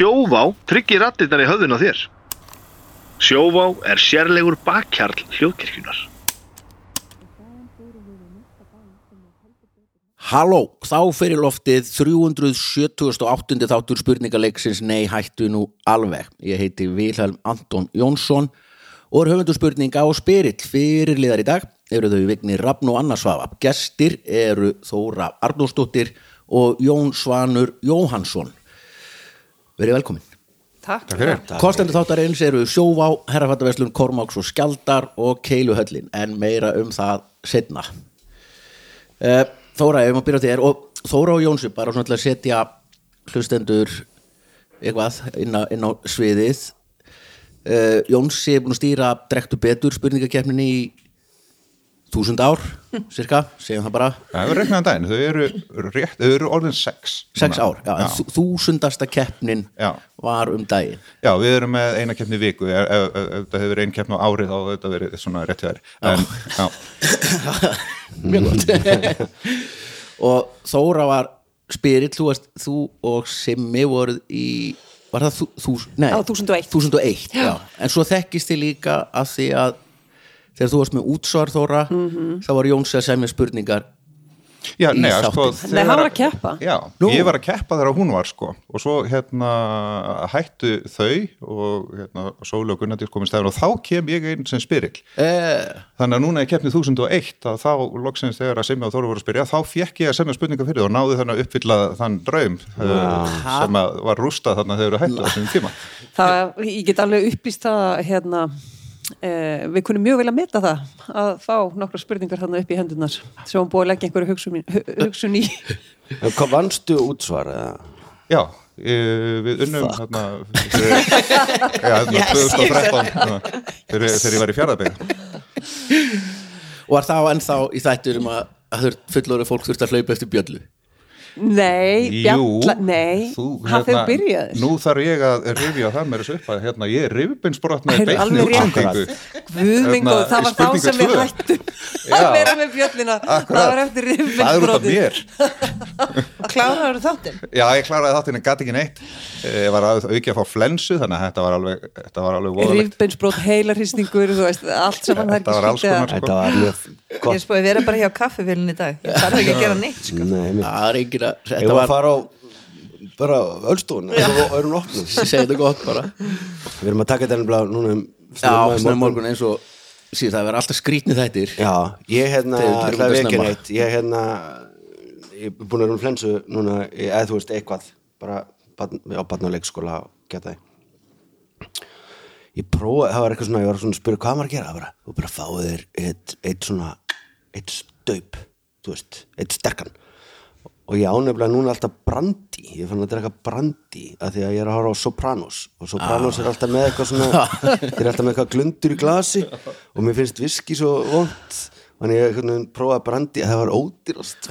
Sjóvá tryggir rattirnar í höfðun á þér. Sjóvá er sérlegur bakkjarl hljóðkirkjunar. Halló, þá fyrir loftið 378. þáttur spurningaleiksins Nei hættu nú alveg. Ég heiti Vilhelm Anton Jónsson og er höfundur spurninga og spyrill fyrir liðar í dag. Eru þau Vigni Rafn og Anna Svafa. Gestir eru Þóra Arnósdóttir og Jón Svanur Jóhansson. Verið velkomin. Takk. Kostendur þáttarins eru Sjóvá, Herrafattaverslun, Kormáks og Skjaldar og Keiluhöllin en meira um það setna. Uh, Þóra, ef maður byrja á þér og Þóra og Jónsi bara svona til að setja hlustendur eitthvað inn á, inn á sviðið uh, Jónsi er búin að stýra drektu betur spurningakefninni í þúsund ár, cirka, segjum það bara. Það er reiknaðan daginn, þau eru, rétt, þau eru orðin sex sex ár, já, þú- þúsundasta keppnin Já. var um daginn. Já, við erum með eina keppni viku ef, ef, ef, ef það hefur verið ein keppni á árið þá hefur þetta verið svona rétt já, mjög gott. Og Þóra var spyrill, þú, varst, þú og Simmi voruð í var það þú, þú nei, Á 1001. 1001 já. en svo þekkist þið líka að því að þegar þú varst með útsvar Þóra þá var Jónsi að segja spurningar já Í nei, sko þáttinn. Nei, hann var að keppa. Já, Nú. ég var að keppa þegar hún var sko og svo hérna hættu þau og hérna Sóli og Gunnardís komið stæðan og þá kem ég einn sem spyrill eh, Þannig að núna í keppni 1001 að þá loksins þegar að Simmi og Þóru voru að spyrja þá fekk ég að semja spurninga fyrir og náði þannig að uppfylla þann draum uh, sem að var rústað þannig að þau eru hættu þessum tíma Það, ég get alveg upplýst það hérna, eh, við kunum mjög vel að meta það að fá nokkra spurningar þarna upp í hendunar sem hún búið að leggja einhverju hugsun, hugsun í hvað vannstu útsvar eða? Já, e, við unnum þarna fyrir, já, þarna 2013 þarna, fyrir, þegar ég var í fjárðabeg og var þá ennþá í þættur um að, fullóri fólk þurft að hlaupa eftir bjöllu Nei, bjalla, nei. Þú, hann þegar byrjaði Nú þarf ég að rifja það með þessu upp að hérna, ég er alveg rétt. útsendingu. Guðmingo, Hérna, það var þá sem við hættum Já. að vera með bjöllina það var eftir Það er út af rifbeinsbrotið. mér. Kláraður þáttinn? Já, ég kláraði þáttinn en gæti ekki neitt. Eh, Ég var að auki að fá flensu þannig að þetta var alveg, þetta var alveg voðalegt. Rifbeinsbrot, heilarhristingur þú veist, allt sem hann Þetta var alls konar. Þetta var mjög Ég spóði vera bara hjá kaffivélun í dag Að Ég var að fara á bara öllstofun og erum opnum ég segi þetta gott bara. Við erum að taka þetta nefnilega núna um já, snöðum morgun. eins og síðan það verður alltaf skrítni þættir. Já, ég hérna vekja snemma. neitt. Ég hérna Ég er búin að vera um flensu núna eða þú veist eitthvað. Bara á barnaleikskóla og geta það Ég prófaði, það var eitthvað svona, ég var svona að spyrja hvað maður að gera, bara, þú bara fáið þér eitt, eitt svona, eitt staup, þú veist, eitt sterkan og ég ánefnilega núna alltaf brandi, ég fann að drekka brandi af því að ég er að horfa á Sopranos. Og Sopranos er alltaf með eitthvað svona þeir eru alltaf með eitthvað glundur í glasi. Og mér finnst viski svo vond þannig ég prófaði brandi það var ódýrast.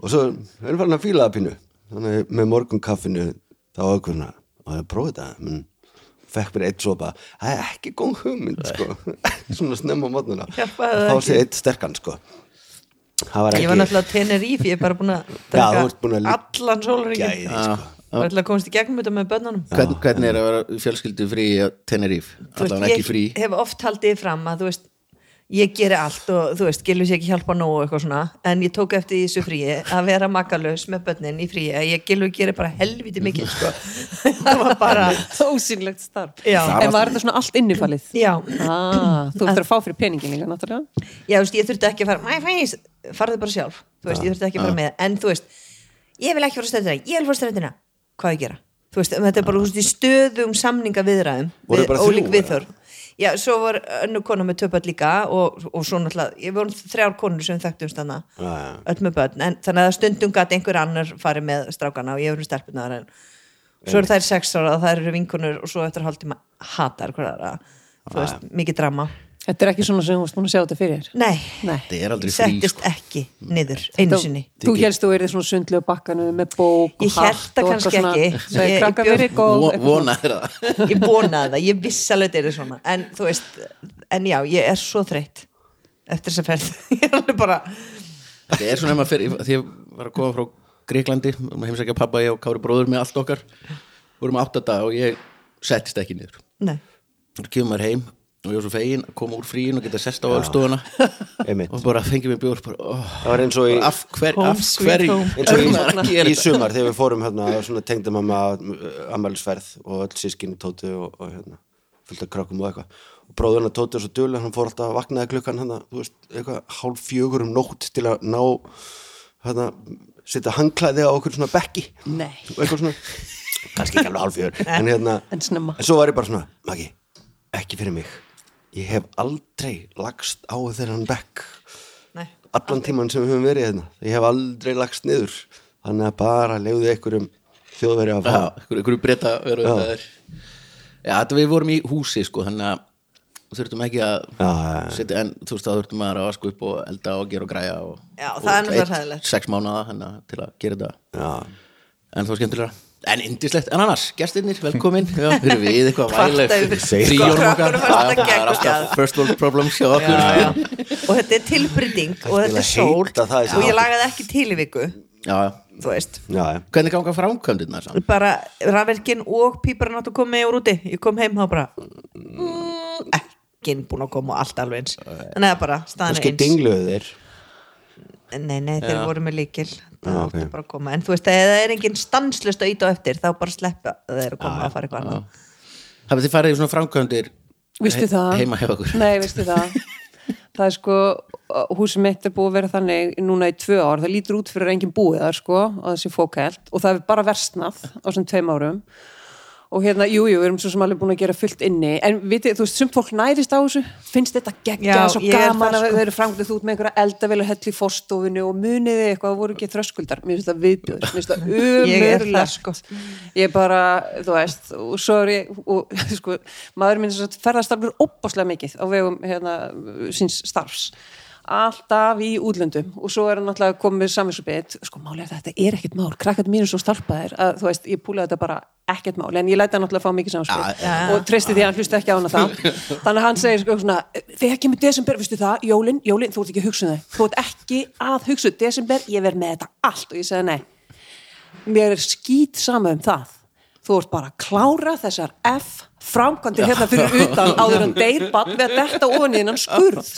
Og svo erum farin að fíla það pínu. Þannig með morgun kaffinu þá ákveðna og ég prófaði þetta. Menn fekk mér eitt sopa. Það er ekki góð hugmynd sko. Svona snemma á mótnuna það þá sé eitt sterkan sko það var Ég ekki var náttúrulega á Tenerife Ég er bara búin að allan sólaringin gæði sko. Var alltaf að komast í gegnum þetta með bönnunum Hvern, hvernig er að vera fjölskyldu frí Þú veist, allavega ekki frí. Ég hef oft haldið fram að þú veist ég geri allt og þú veist, gilvi sér ekki hjálpa nógu og eitthvað svona, en ég tók eftir í þessu fríi að vera makalös með börnin í fríi. Að ég gilvi geri bara helviti mikið sko. það var bara ósynlegt starf. Já. en var þetta svona allt innifalið? Já, ah, þú ættir að fá fyrir peningin líka náttúrulega. Já, þú veist, ég þurfti ekki að fara my face, farðu bara sjálf. Þú veist, ég þurfti ekki að fara með, en þú veist ég vil ekki fara á stöðina, ég vil fara á stöðina hvað ég að gera, þú veist, þetta er bara þú veist, í stöðum samninga viðræðum Voru bara þrjú, ólík viðþörf já, svo var önnu kona með töpöld líka og, og svo náttúrulega, ég voru þrjár konur sem þekktumst hana, Já, já. öll með börn. En þannig að stundum gæti einhver annar farið með strákana og ég voru stelpunar en svo eru þær sex ára þær eru vinkonur og svo eftir hálftíma hatar hverjara þú veist, mikið drama þetta er ekki svona sem þú varst búin að sjá þetta fyrir þér? Nei, Nei. Þetta er aldrei frí settist sko. ekki niður einu sinni. Þú helst þú erið svona sundlu á bakkanu með bók og Ég hélt það kannski eitthvað ekki. svona, Ég- ég krakka bjó- verið góð Vo- eitthvað Vona er það ég vonaði það, ég viss alveg þetta er svona. En þú veist, en já, ég er svo þreytt eftir þess að ferð. Ég er alveg bara Þetta er svona ef maður fer, því ég var að koma frá Greiklandi, maður heimsækja pappa ég og Kári bróður með allt okkar. Vorum átta dag og ég settist ekki niður. Nei. kemur maður heim og ég var svo fegin að koma úr fríin og geta sest á öllstofuna og bara fengið mér bjór bara, oh, það var eins og í, af, hver, af hverju eins og maður að í, í þetta? sumar þegar við fórum hérna, svona tengdum mamma ammælisferð og öll sískinni tóti og, og hérna, fullt af krakkum og eitthvað. Og bróðurinn að tóti er svo duðlega, hann fór alltaf að vaknaði klukkan hérna, þú veist, eitthvað hálf fjögur um nótt til að ná hérna, setja hangklæði á okkur svona bekki. Nei. og eitthvað svona, kannski ekki alveg hálf fjögur en hérna, En en svo var ég bara svona Maggi, ekki fyrir mig ég hef aldrei lagst á þeirran bekk Nei. allan tíman sem við höfum verið hérna ég hef aldrei lagst niður þannig að bara leiðu einhverjum þjóðveri að Já, fara einhverju einhverju breyta veru Já. þetta Já, þetta við vorum í húsi sko, þannig að þurftum ekki að Já, já, já. setja, en þú veist þá þurftum að vaska upp og elda og gera og græja og, Já, og það er náttúrulega einn- hræðilegt. sex mánuða til að gera þetta Já, en þá skemmtilega en indislegt, en annars, gestirnir, velkomin. Já, erum við eitthvað vægileg Já, það first world problems okkur. Já, já. og þetta er tilbryting og þetta er sól. það og ég lagaði ekki til í viku Já, já. þú veist. Já, já. hvernig ganga framkvæmdirnar saman? bara rafverkin og píparinn áttu að koma með úr úti ég kom heim og bara mm, ekki búin að koma og allt alveg eins. Þannig að bara er eins nei, nei, þeir Já. voru með líkil það Já, áttu ok. bara að koma. En þú veist, ef það er engin stanslust að íta á eftir þá bara sleppa þeir að koma að fara eitthvað annað. Hafið þið farið í svona framkvæmdir Vistu það? heima hjá okkur Nei, veistu það. Það er sko, húsið mitt er búið að vera þannig núna í tvö ár, það lítur út fyrir engin búið þar sko, og þessi fókælt og það er bara versnað á þessum tveim árum og hérna, jú, jú, við erum svo sem alveg búin að gera fullt inni, en vitið, þú veist, sumt fólk nærist á þessu, finnst þetta geggja svo gaman að sko. þau eru framgöð út með einhverja eldavél og hell í fórstofinu og muniði eitthvað, það voru ekki þröskuldar mér finnst það viðbjöður, mér finnst það umurlegt sko. ég bara, þú veist og svo er ég, og sko maður minn sem sagt ferðast alveg opaslega mikið á vegum hérna síns starfs alltaf í útlöndum. Og svo er hann náttúrulega komið samvinsubit sko máli er þetta er ekkert mál, krakkat mínu svo starpaðir að þú veist, ég púlaði þetta bara ekkert mál. En ég læti hann náttúrulega fá mikið samvinsubit Já, já. og treysti því að hann hlusta ekki á hana það þannig að hann segir sko svona þegar kemur desember, veistu það, jólin, jólin þú ert ekki að hugsa um það, þú ert ekki að hugsa um desember, ég verð með þetta allt. Og ég segi nei. Mér er skýt sama um það. Þú ert bara að klára þessar F framkvæmdi hérna fyrir utan áður en deyrball við að detta ofan í hennan skurð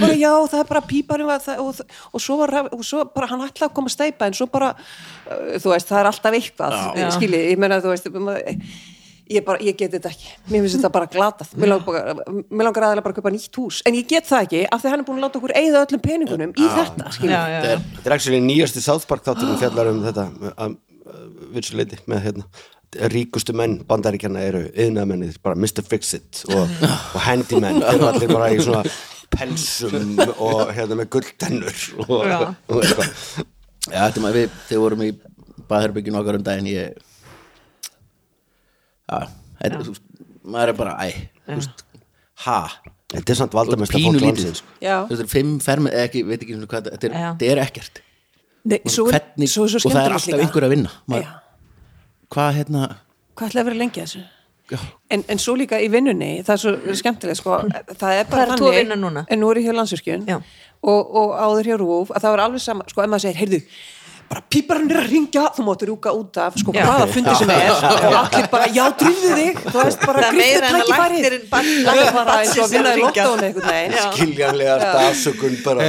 bara já það er bara píparinn var það, og, og, svo var, og svo bara hann ætlaði að koma að steipa en svo bara uh, þú veist það er alltaf eitthvað skilji ég meina þú veist ég, bara, ég get þetta ekki, mér finnst þetta bara glatað. Mér langar, bara, mér langar aðeins bara að kaupa nýtt hús. En ég get það ekki af því hann er búin að láta okkur eigða öllum peningunum í þetta skilji já, já, já. Þetta er actually nýjasti South Park þátturinn fjallar um þetta virsuleiti með hérna ríkustu menn bandaríkjana eru yðnaðmennið, bara Mr. Fix-It og, og handymenn, þeir eru allir bara í svona pelsum og hérna með gulltennur og, og eitthvað. Já, þetta maður við, þegar vorum í baðherbygginu okkar um daginn ég Já, þetta, þú maður er bara, æ, þú veist ha, Þetta er samt valdamesta pínu fólk lítið landsins. sko. Þú veist, þetta er fimm fermi, eða ekki, veit ekki hvað þetta- er, þetta er ekkert. Nei, svo, er- Hvernig, svo er svo og það er alltaf líka. einhver að vinna. Maður, Já. Hvað hérna hvað ætlaði að vera lengi þessu En, en svo líka í vinnunni, það er svo skemmtilegt sko, það er bara núna? En nú er ég hjá landsvirkjun Já. og, og áður hjá Rúf að það var alveg sama, sko, ef maður segir, heyrðu bara píparinn er að ringja, þú máttu rúka út af sko, Já. hvaða fundi sem er. Og allir bara, já, drýðu þig. Þú veist, bara, Það er meira en að tækifærið. læknirinn barn- það er bara eins og að vinna að í veginn. Já. skiljanlegast afsökun bara.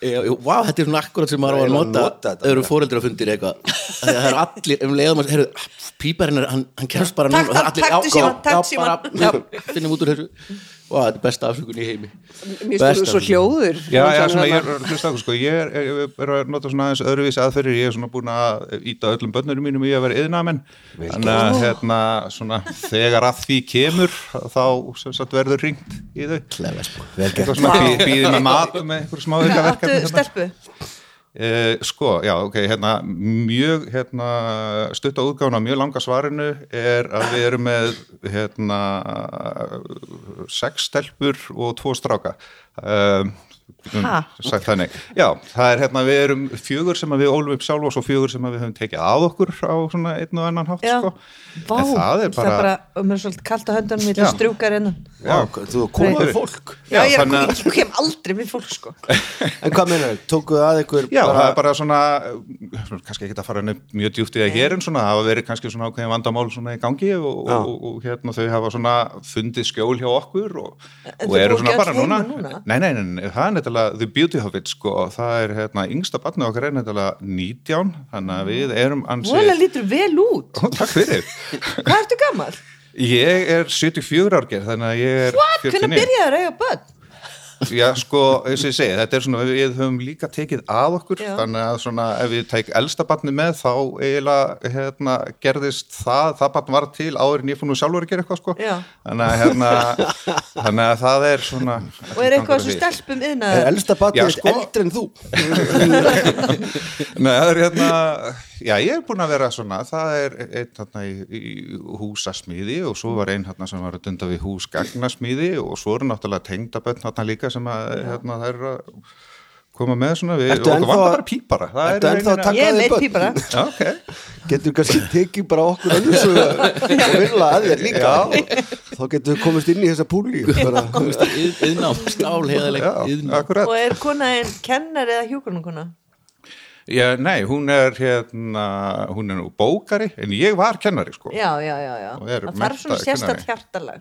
Já, vá, þetta er svona akkurat sem maður á að nota þetta þau eru bara. fóreldra fundir eitthvað. Það það er allir um leiðum að heru, píparinn er, hann, hann kemst bara Takk- núna það er allir, taktu já, símann, já, taktu já, símann. bara, já, finnum út úr þessu Vá, þetta er besta afsökun í heimi. Mér Besta stóðu svo hljóður Já, já, svona, ég er að hlusta á sko, ég er, er, er að nota svona aðeins öðruvísi aðferðir, ég er svona búin að íta öllum börnurum mínum í að vera yðnamenn þannig að hérna, svona, þegar að því kemur þá sem sagt verður ringt í þau. Eitthvað svona bí, býðið með mat og með einhverju smá auka verkefni Áttu stelpu? Eh, sko, já, ok, hérna mjög, hérna stutt á útgáfuna, mjög langa svarinu er að við erum með hérna sex stelpur og tvo stráka. Þannig já, það er hérna, við erum fjögur sem að við ólum upp sjálf og svo fjögur sem að við höfum tekið að okkur á svona einn og annan hátt Já. sko. Vá, en það er bara, og mér er svolítið kalt á höndunum ég Já. að strjúka hérna Vá, þú komað Nei. fólk Já, ég er að að- ég kem aldrei við fólk sko En hvað meina þau? Tókuðu að ykkur Já, það er bara svona, uh, kannski ekki að fara neitt mjög djúpt í það hér en svona, það hafa verið kannski svona ákveðin vandamál svona í gangi og, Já. og, og hérna þau hafa svona fundið skjól hjá okkur og, En og eru svona bara núna. heima núna? Nei, nei, nei, nei, það er nefnilega The Beauty of it, sko, og það er hérna yngsta barnið okkar er nefnilega 19, þannig að við erum ansi... Vola lítur vel út Takk fyrir. Hvað ertu gammal? Ég er 74 árger, þannig að ég er What? 49. Hvernig byrjaður að eiga börn? Já, sko, eins og ég segi, þetta er svona, við höfum líka tekið að okkur, Já. þannig að svona, ef við tæk elsta barni með, þá eiginlega, hérna, gerðist það, það barn var til áður en ég fór nú sjálfur að gera eitthvað, sko. Já. Þannig að, hérna, þannig að það er svona... Og er eitthvað sem stelpum Er yðnaður? elsta batnið Já, sko- eldri en þú? Nei, það er hérna, já, ég er búin að vera svona, það er einn hérna í, í húsasmíði og svo var einn hérna sem var að dunda við húsgagnasmíði og svo eru náttúrulega tengdabönd hérna líka sem að, hérna, það er að koma með svona, við, Ertu okkur ennþá vantar að- bara pípara. Það Ertu er ennþá að taka Ég er þig börn? pípara Já, ok. Getur kannski tekið bara okkur önnur svo og vilja að þér líka Þá getur við komist inn í þessa púli bara, komist heiðaleg Já, iðnám akkurat. Og er konaðin kennar eða hjúgrunarkona? Já, nei, hún er hérna, hún er nú bókari, en ég var kennari, sko. Já, já, já, já er Það þarf svona kennari. hjartalag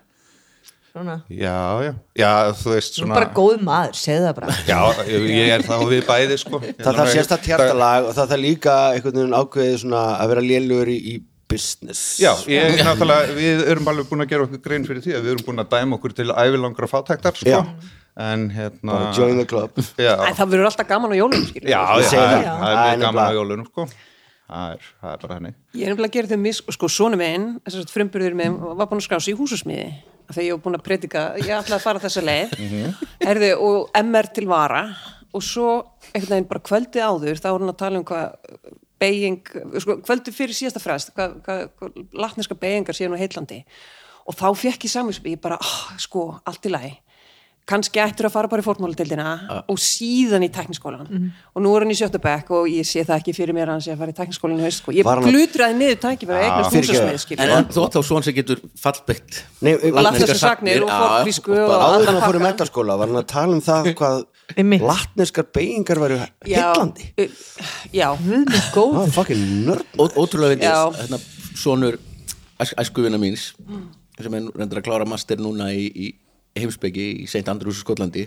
Svona Já, já, já, þú veist Þú er svona... bara góð maður, segðu það bara Já, ég ég er og við bæði, sko. Það þarf sérstætt hjartalag og það þarf líka einhvern veginn ákveðið svona að vera lélugur í, í business Já, ég náttúrulega, við erum alveg búin að gera okkur grein fyrir því að við erum búin að dæma okkur til ævilangra fátæktar, sko. Já. En hérna... Bara join the club. Já, Æ, það verður alltaf gaman á jólum skilur já, já, það er- Já. það. er mjög gaman á jólunum, sko. Það er, það er bara henni. Ég er nefnilega að gera þau mis, sko, þess að frumburður minn var búin að skrá sig í húsasmiði. Þegar ég var búin að predika, ég ætlaði að fara þessa leið. Herði, og MR til vara. Og svo einhvern veginn bara kvöldi áður, þá voru hann að tala um hvað beiging, sko, kvöldi fyrir síðasta frest, hvað, hvað, hvað latneska beigingar séu nú heitlandi og þá fekk ég ég bara, oh, sko, allt í lagi kannski ættur að fara bara í fórtmáladeildina og síðan í tekniskólan og nú er hann í sjöttabekk og ég sé það ekki fyrir mér að hann sé að fara í tekniskólan í haust sko. ég hann glutraði niður tækifæri að eignast húsasmið En, skilur en þú átt þá svon sem getur fallbyggt Nei, Latneskar sagnir og fornfrísku og Bara áður allan að fóru metaskóla var hann að tala um það hvað latneskar beigingar væru heillandi. uh, já, Það góð var fucking nörd. Ótrúlega Já. vindis hérna, sonur æs, æskuvina míns sem er reyndur að klára master núna í, í heimsbyggi í St. Andrews í Skotlandi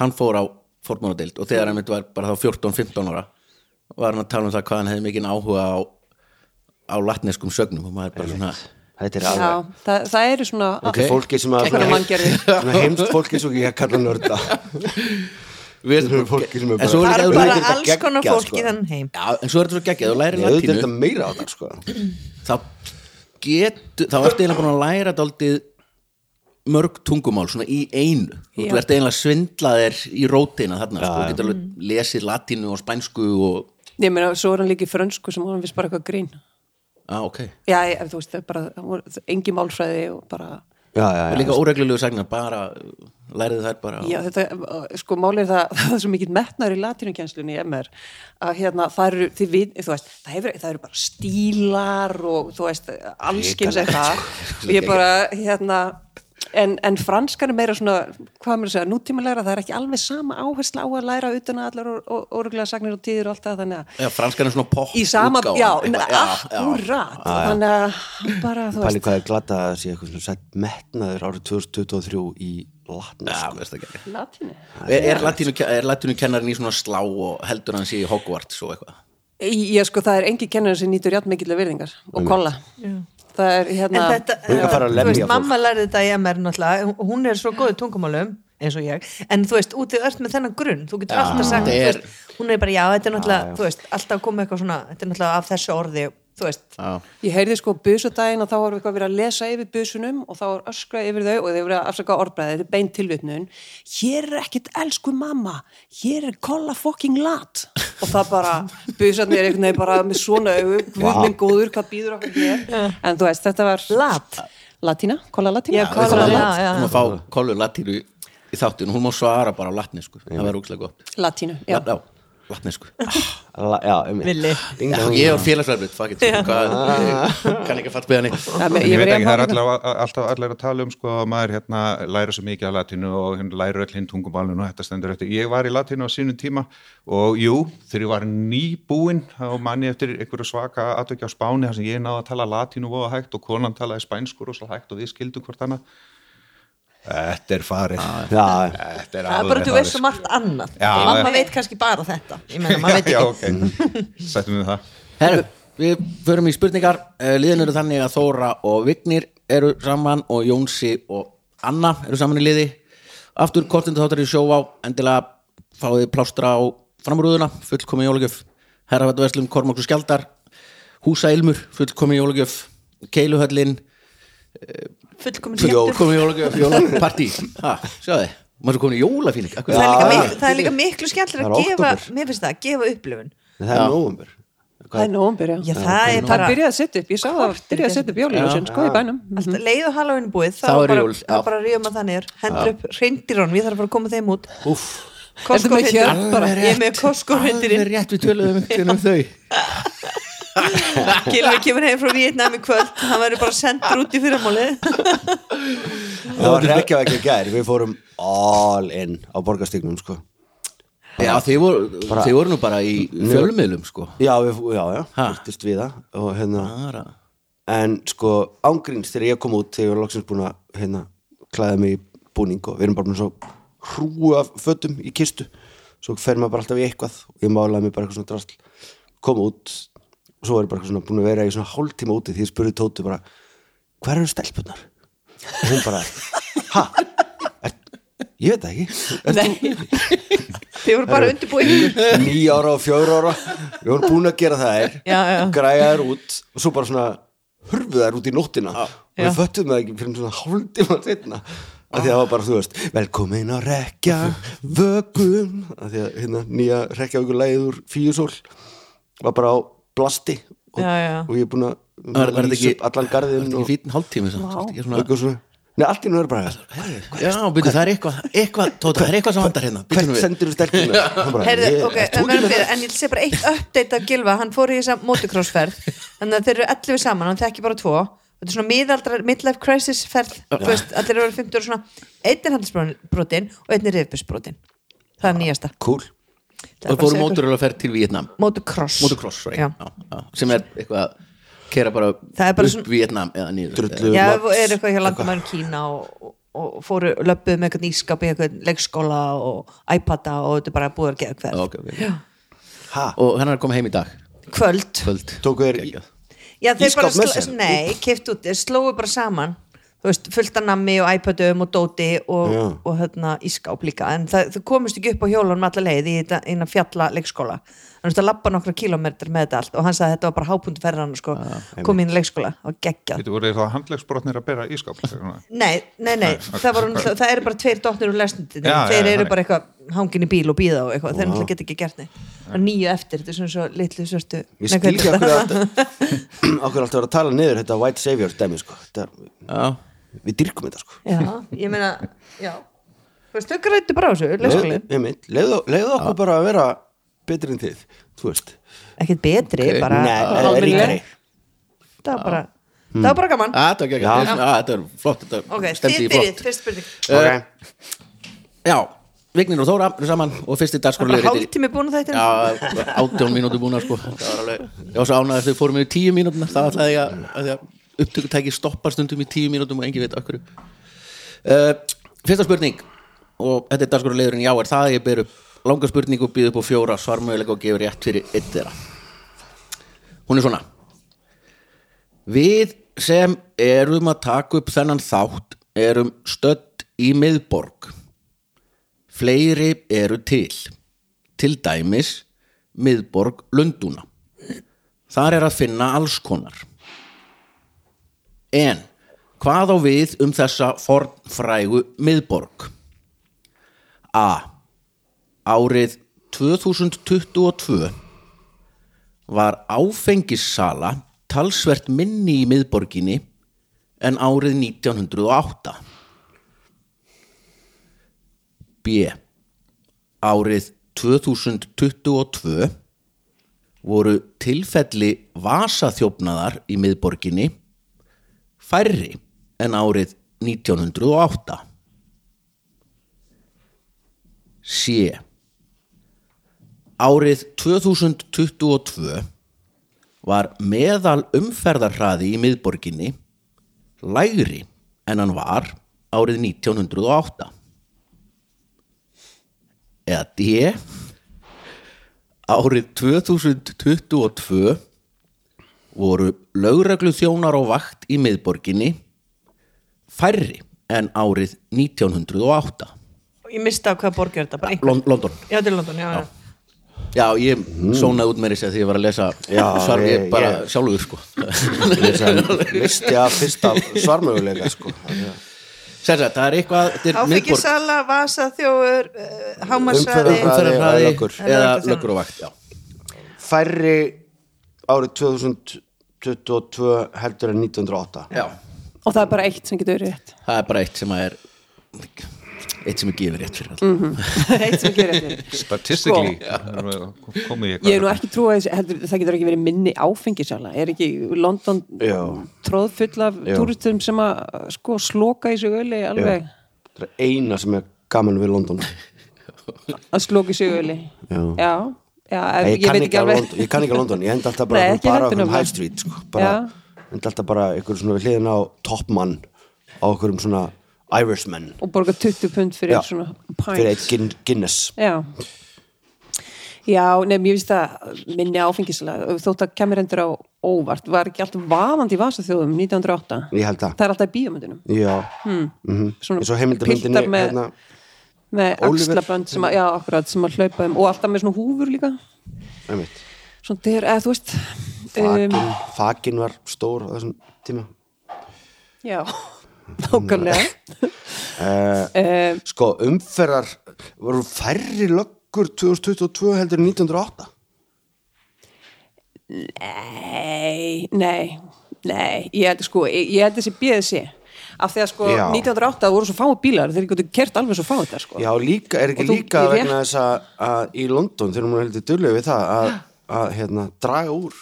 hann fór á fortmánadeild og þegar hann mitt var bara þá 14-15 ára var hann að tala um það hvað hann hefði mikinn áhuga á, á latneskum sögnum og maður bara svona Þetta er já það, það eru svona Þetta er fólki sem að heimst fólki ekki að kalla nörda. Við, Þetta er fólki sem er bara- er Það er líka bara þetta alls konar geggjað, fólk í sko. þann heim. Já, en svo er þetta svo geggjað, er þetta á það sko. Þá getur þá ertu eiginlega búin að læra daldið mörg tungumál svona í einu. Þú Já. ert eiginlega að svindla þér í rótina þarna, sko, þú getur alveg lesið latínu og spænsku og, ég meina, svo er hann líka í frönsku sem hann vist bara eitthvað grín. Á, ok. Já, ég, þú veist, það er bara engi málfræði og bara Já, já, já líka óreglulegu sagnar, bara lærið þær bara Já, þetta, sko, málið er það, það er svo mikill metnaður í latínukennslunni í MR að hérna, það eru, þið við, þú veist, það, hefur, það eru bara stílar og þú veist, allskins eitthvað. og ég bara, hérna, en, en franskar er meira svona, hvað mér að segja, nútímalega, það er ekki alveg sama áhersla á að læra utan að allar óreglega sagnir og tíðir og allt það, þannig að já, franskan er svona pop í sama, útgáfan, já, já, akkurat, þannig að bara, þú Pæli veist, hvað er glata að sé eitthvað svona sett metnaður árið 2023 í latnesku? Já, veist ekki. Latínu. er, er latínu, er latínu kennarinn í svona slá og heldur hann sé í Hogwarts og eitthvað? Ég sko, það er engi kennar sem nýtur játn mikill virðingar og kolla. Það er En hérna... þetta, lemja veist, mamma lærði þetta í MR náttúrulega, hún er svo góð í tungumálum eins og ég, en þú veist, útið öll með þennan grunn, þú getur alltaf sagt er- veist, hún er bara, já, þetta er náttúrulega þú veist, alltaf komið eitthvað svona, þetta er náttúrulega af þessu orði, þú veist, já, Ég heyrði sko busudaginn og þá var eitthvað verið að lesa yfir busunum og þá var öskrað yfir þau og þau verið að afsaka orðbræði, þetta er beint tilvitnun. Hér er ekkit elsku mamma, hér er kolla fucking lat. Og það bara, busarnir er einhvern veginn bara með svona augu, guð minn góður, hvað býður okkur hér. En þú veist, þetta var... Lat? Latína, kolla latína. Já, kolla, Kolla já, lat. já. um að fá kollu latínu í þáttinu, hún má svara bara á latnesku það var úkslega gott latínu, já, já, latnesku um Já, dong. ég var félagsverðið, fuck it hvað, ég kann ekki að fatta beðan ég, veit ekki, það er alltaf, alltaf allir að tala um sko að maður hérna læra svo mikið af latinu og hérna læra öll hinn tungumálun og þetta stendur eftir. Ég var í latinu á sínum tíma og jú, þegar ég var nýbúinn þá manni eftir einhverju svaka atvekki á Spáni þar sem ég náði að tala latinu voða hægt og konan talaði spænskur og svo hægt og við skildum hvort annað. Þetta er farið. Já, Þetta er það er bara að þú veist svo margt annað. Já, mamma veit kannski bara þetta. Ég settum við það. Herru, við förum í spurningar. Eh, Liðin eru þannig að Þóra og Vignir eru saman og Jónsi og Anna eru saman í liði. Aftur kortindu þáttar í sjóvá. Endilega fáið plástra á framrúðuna. Fullkomi jólagjöf. Herrafatverslum, Kormáks og Skjaldar. Húsailmur, fullkomi jólagjöf. Keiluhöllin, fullkomin jólagjöf Jólapartí, ha, sjáðu maður svo komin í jólafíling? Það er, líka Já, mik það er líka miklu skemmtilega Það að er gefa, október. mér finnst það, að gefa upplifun. En það er nóvumber það er nóvambur, já, já, það er það bara byrjaði að setja upp, ég sá það byrjaði að setja upp jóliljósin, sko, í bænum. Alltaf leið og er búið þá er bara, bara ríðum að það niður. Hendur upp reyndirón, ég þarf að fara að koma þeim út. Hjörð bara? ég er með Alveg reyndirinn Gilvi kemur heim frá Vietnam í kvöld. Hann verður bara sendur út í fyrramáli það var ekki ekki að gær. Við fórum all in á borgarstygnum sko. Já, þið voru, þið voru nú bara í fjölmiðlum sko. Já, við, já, já, fyrstist við það. Og hérna Bara. en sko ángríns þegar ég kom út þegar ég var loksins búin að hérna, klæða mig í búning og við erum bara búin svo hrúu af fötum í kistu. Svo fer maður bara alltaf í eitthvað. Og ég málaði mig bara eitthvað svona drasl. Kom út og svo er ég bara svona búin að vera í svona hálftíma úti því ég spurði Tóti bara hver eru stelpunar? og hún bara ha? Er, ég veit það ekki. Þið voru bara undirbúið nýja ára og fjögur ára. Við vorum búin að gera það er Já, já. græja þær út og svo bara svona hurfu þær út í nóttina. Og Já. við föttum það ekki fyrir svona hálftíma setna af því að það var bara, þú veist, velkomin á rekja vögum af því að hérna, nýja rekja vögum lægið úr fíusól var bara á blasti og, Já, já. og ég er búin að lýsa upp allan garðin og, fítinn hálftími er Nei, allt í nú er bara Já, byrju, það er eitthvað, eitthvað, tóta, það er eitthvað sem vandar hérna. Hvert nú við. ert þú en, ég sé bara eitt update af Gilva, hann fór í þessa motocrossferð. Þannig að þeir eru 11 saman, hann þekki bara tvo. Þetta er svona miðaldrar, midlife crisis ferð þú veist, allir eru 50 og svona. Einn er handelsbrotin og einn er rifbusbrotin. Það er nýjasta. Cool Og fórum móturölu að ferð til Vietnam motocross Motocross, sorry. Já. já, já, sem er eitthvað kera bara, bara upp svona- Vietnam eða niður. Drullu. Já, er eitthvað hjá landamærin Kína og, og, fóru löpuð með eitthvað nýskap í eitthvað leikskóla og iPada og þetta er bara búið að geða hver Já, ok, ok. Ha, Og hann er að koma heim í dag. Kvöld. Kvöld. Tóku þér í. Já, þeir bara, nei, keift út, þeir slóu bara saman þú veist, fullt af nammi og iPadum og dóti og, Já. og hérna ískáp líka, en það, þau komist ekki upp á hjólunum alla leið í þetta eina fjalla leikskóla. Þannig að það lappa nokkra kílómetrar með þetta allt og hann sagði að þetta var bara hápundu ferðan sko, komið inn í leikskóla og geggjað. Þetta voru þá handlegsbrotnir að bera ískap Nei, nei, nei, það, var, það, það eru bara tveir dóttir úr lesnindin, Já, þeir eru bara eitthvað hangin í bíl og bíða og eitthvað, þeir náttúrulega geta ekki gert neitt. Og nýju eftir, þetta er svona svo litlu svörtu Ég Nei, skil hvað ekki heitir okkur að okkur alltaf vera að tala niður þetta White Savior dæmi sko. Þetta, Já, Við dyrkum þetta sko. Já, ég meina, já. Þú veist, þau grættu bara á þessu, einmitt, Leiðu okkur bara að vera betri en þið Þú veist. Ekkert betri, Ok. bara Nei, ríkari Það var bara, það var bara gaman. Að, þetta var ekki Já. að Þetta er flott, þetta Ok, stendi þið í byrjið, flott fyrst spurning. Ok, Já, Vignir og Þóra saman og fyrsti Það var dagskorlegur bara hálftími búin að þetta Já, átjón mínútur búin sko. Það var alveg, ég var svo ánægð að þau fórum yfir tíu mínútur það ætlaði ég að, að, að upptökutæki stoppar stundum í tíu mínútum og engin veit okkur uh, Fyrsta spurning og þetta er dagskorleigurinn já er það að ég ber upp langa spurning og býð upp á fjóra svarmöguleika og gefur rétt fyrir eitt þeirra. Hún er svona. Við sem erum að taka upp þennan þátt erum stödd í miðborg. Fleiri eru til. Til dæmis miðborg Lundúna. Þar er að finna alls konar En hvað á við um þessa fornfrægu miðborg? A. Árið 2022 var áfengissala talsvert minni í miðborginni en árið 1908. B árið 2022 voru tilfelli vasaþjófnaðar í miðborginni færri en árið 1908 C árið 2022 var meðal umferðarhraði í miðborginni lægri en hann var árið 1908 eða D árið 2022 voru lögreglu þjónar á vakt í miðborginni færri en árið 1908 Ég misti á hvað borg er þetta, bara einhver Lon London. Já, til London, já, já. Já, ég sónaði út með þess að því ég var að lesa Já, svar, ég, ég- bara ég- sjálfur sko. Visti að fyrsta svarmöguleika sko. Sér það, það er eitthvað þetta er miðborg, Áfengisala, vasa, þjóður, uh, Umferðarhraði. umferðarhraði löggur. eða löggur og vakt já. Færri árið 2022 heldur en 1908 já, og það er bara eitt sem getur verið rétt? Það er bara eitt sem er eitt sem er gefið rétt fyrir all eitt sem getur rétt Statistically Sko. komið ég ég er nú ekki trú að þessi- heldur, það getur ekki verið minni áfengisala er ekki London Já. tróð full af túristum sem að sko sloka í sig öli alveg? Það er eina sem er gaman við London. Að sloka í sig öli? Já. já, já Nei, ég, veit ekki alveg. London, ég kann ekki að London, ég enda alltaf bara, Nei, bara okkur um. High Street sko, bara, enda alltaf bara ykkur svona við hliðina á toppmann á okkur um svona Irishman. Og borga 20 pund fyrir Já. svona fyrir eitt Gin Guinness. Já. Já, nefn, ég víst að minni áfengisala þótt að kemur endur á óvart var ekki allt vaðandi í vasaþjóðum 1908 ég held það. Er alltaf í bíómyndunum. Já, mm Svona og heimildamindinni piltar með- hérna, Oliver. axlabönd sem að, já, akkurat, sem að hlaupa um og alltaf með svona húfur líka. Svona þeir, eða þú veist Fakin, um, fakin var stór á þessum tíma. Já, nákvæmlega. Uh, Sko, umferðar voru færri löggur 2022 heldur en 1908 nei, nei nei, ég held sko ég, held þessi BSC af því að sko Já. 1908 voru svo fáið bílar þeir getur kert alveg svo fáið þetta sko Já, líka, er ekki Og þú- líka vegna þess að, að í London þegar maður heldur dullu við það að, að hérna, draga úr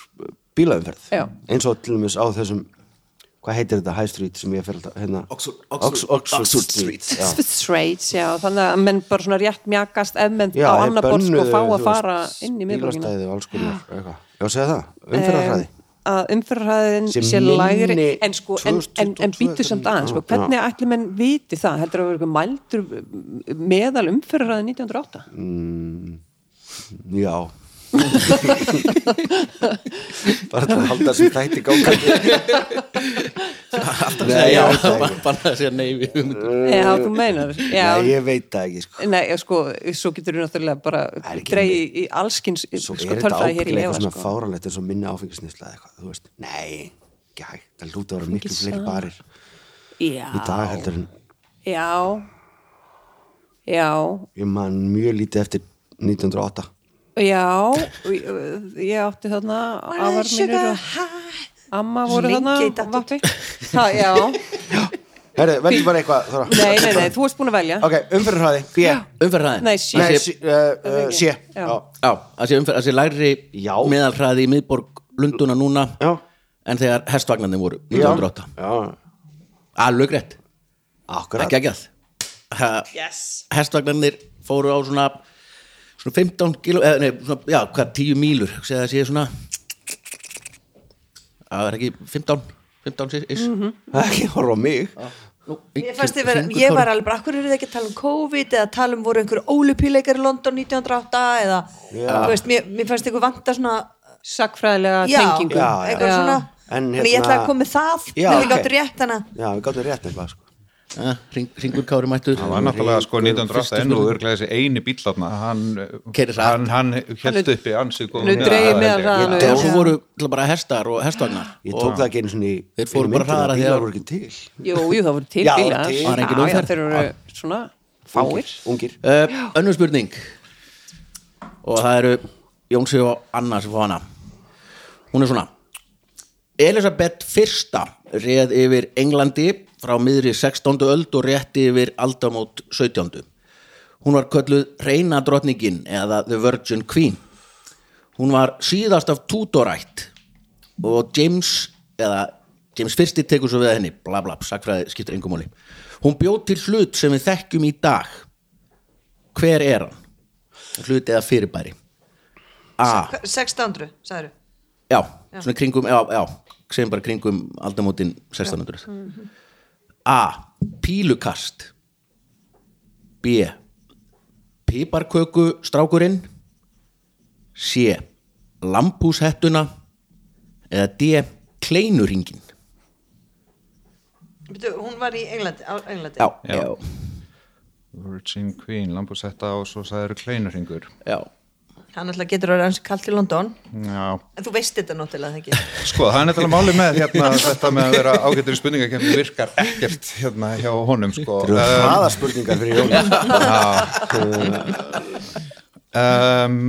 bílaumferð Já. eins og til dæmis á þessum hvað heitir þetta High Street sem ég fer alltaf hérna, Oxford- Ox- Oxford- Oxford, Oxford Street, Street. Já. Straits, já, þannig að menn bara svona rétt mjakast ef menn Já, á borð sko fá að fara inn í miðborgina bílastæði og alls konar eitthvað. Já, segja það, umferðarhraði að umferðarhraðin Sé lægri en sko, en, en, en 2022 býtu samt aðeins sko, hvernig ætli menn viti það? Heldur að vera mældur meðal umferðarhraðin 1908 Já. Bara til að halda sem þætti gangandi alltaf Nei, segja já, bara, að segja nei við. Já, þú meinar. Já, Nei, ég veit það ekki sko. Nei, sko, svo getur þú náttúrulega bara er ekki dreigi í allskins Svo sko, er þetta tölfræði hér í ábyggilega eitthvað svona sko. fáralegt eins og minni áfengisnýsla eða eitthvað, þú veist, nei, ekki hægt, það lúti að vera miklu fleiri barir Já, í dag heldur en já. Já, ég man mjög lítið eftir 1908 já ég, átti þarna afar mínur og amma voru í datt vappi. Það, já, Herri, veldu bara eitthvað Þóra. nei, nei, nei, þú varst búin að velja. Ok, umferðarhraði, B umferðræðin Nei, sí. Nei, sé, sí, uh, uh, C Já. Já, að sé, umferð, að sé lægri Já. meðalhraði í miðborg Lunduna núna já, en þegar hestvagnarnir voru 1908 já, alveg rétt, akkurat. Ekki ekki að yes. hestvagnarnir fóru á svona svona 15 kilo, eða nei, svona, já, hvað, 10 mílur segja það sé svona það er ekki 15 15 is Ekki horfa mig. Nú, Ég, vera, ég var alveg bara, akkur eru þið ekki að tala um COVID eða tala um voru einhver ólupíleikar í London 1908 eða, þú veist, mér, mér fannst ykkur vanta svona, Sakfræðilega já, tengingu. Já, eitthvað Já. svona. En en ég hérna- ætla að koma með það Já, þegar þið ok. gáttu rétt hana. Já, við gáttum rétt eitthvað sko. Ja, hring, hringur kári mættur. Það var náttúrulega sko Fyrstu 1908 ennú flugvél. örglega þessi eini bíl hann, hann, hann held uppi ansið Nú meðal hraðann Já, Já. svo voru bara hestar og hestvagnar Ég og tók það ekki einu svona í Þeir fóru bara hraðara Bílar þegar- voru ekki til. Jú, jú, það voru til bílar. Það er engin já, umferð. þeir eru svona fáir. Ungir. Uh, Önnur spurning. Og það eru Jónsi og Anna sem fá hana. Hún er svona. Elisabeth fyrsta reð yfir Englandi frá miðri 16. öld og rétti yfir aldamót 17. hún var kölluð reyna drottningin eða The Virgin Queen hún var síðast af Tudorætt og James eða James fyrsti tekur svo við henni bla bla, sagfræði skiptir engum máli hún bjóð til hlut sem við þekkjum í dag hver er hann? hlut eða fyrirbæri A. 1600, sagður Já, svona kringum, já, já segjum bara kringum aldamótin 1600 A. Pílukast B. Piparköku strákurinn C. Lampúshettuna eða D. Kleinuringin hún var í Englandi, á Englandi. Já, Já. já, Virgin Queen, Lambusetta og svo sagður kleinurringur já hann alltaf getur að vera hans kallt í London. Já, en þú veist þetta náttúrulega það ekki? Sko það er nefnilega máli með hérna þetta með að vera ágættur í spurningakefni virkar ekkert hérna hjá honum sko. Það eru um, hraða spurningar fyrir Jón um,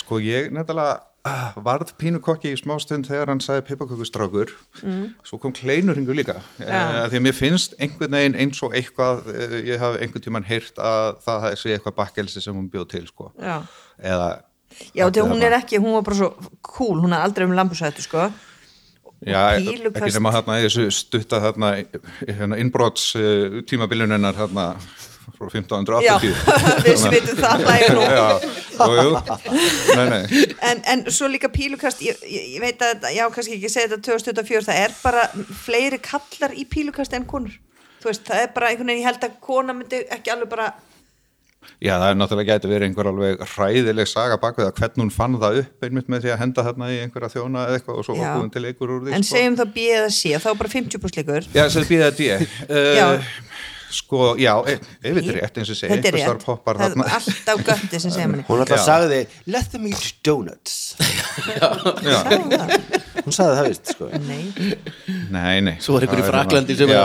Sko ég nefnilega ah, varð pínu kokki í smástund þegar hann sagði pipakökustrákur mm. svo kom kleinurringur líka. Uh, því að mér finnst einhvern veginn eins og eitthvað uh, ég hafi einhvern tímann heyrt að það sé eitthvað bakkelsi sem hún bjóð til sko. Já, eða já þegar hún er ekki, hún var bara svo cool hún er aldrei um lambusættu sko. Já, ekki nema þarna þessu stutta þarna, hérna innbrots uh, tímabiluninnar þarna frá 1580 já, við vitum það hlægir nú. Jú, jú. Nei, nei. en, en svo líka pílukast ég, ég, ég veit að, já kannski ekki segja þetta 2024, það er bara fleiri kallar í pílukast en konur. Þú veist, það er bara einhvern veginn, ég held að kona myndi ekki alveg bara Já, það er náttúrulega gæti verið einhver alveg hræðileg saga bak við að hvernig hún fann það upp einmitt með því að henda þarna í einhverja þjóna eða eitthvað og svo búin til einhver úr því en sko. segjum þá B eða C, þá bara 50 líkur Já, sem býða þetta ég Já. Sko, já, þetta er rétt eins og segi, þetta er rétt, það þarna. er alltaf götti sem segja manni Hún alltaf Já. sagði Let them eat donuts. Já, Hún sagði það. Vist sko. Nei. Nei, nei. Svo er einhver í Það Fraklandi sem Já,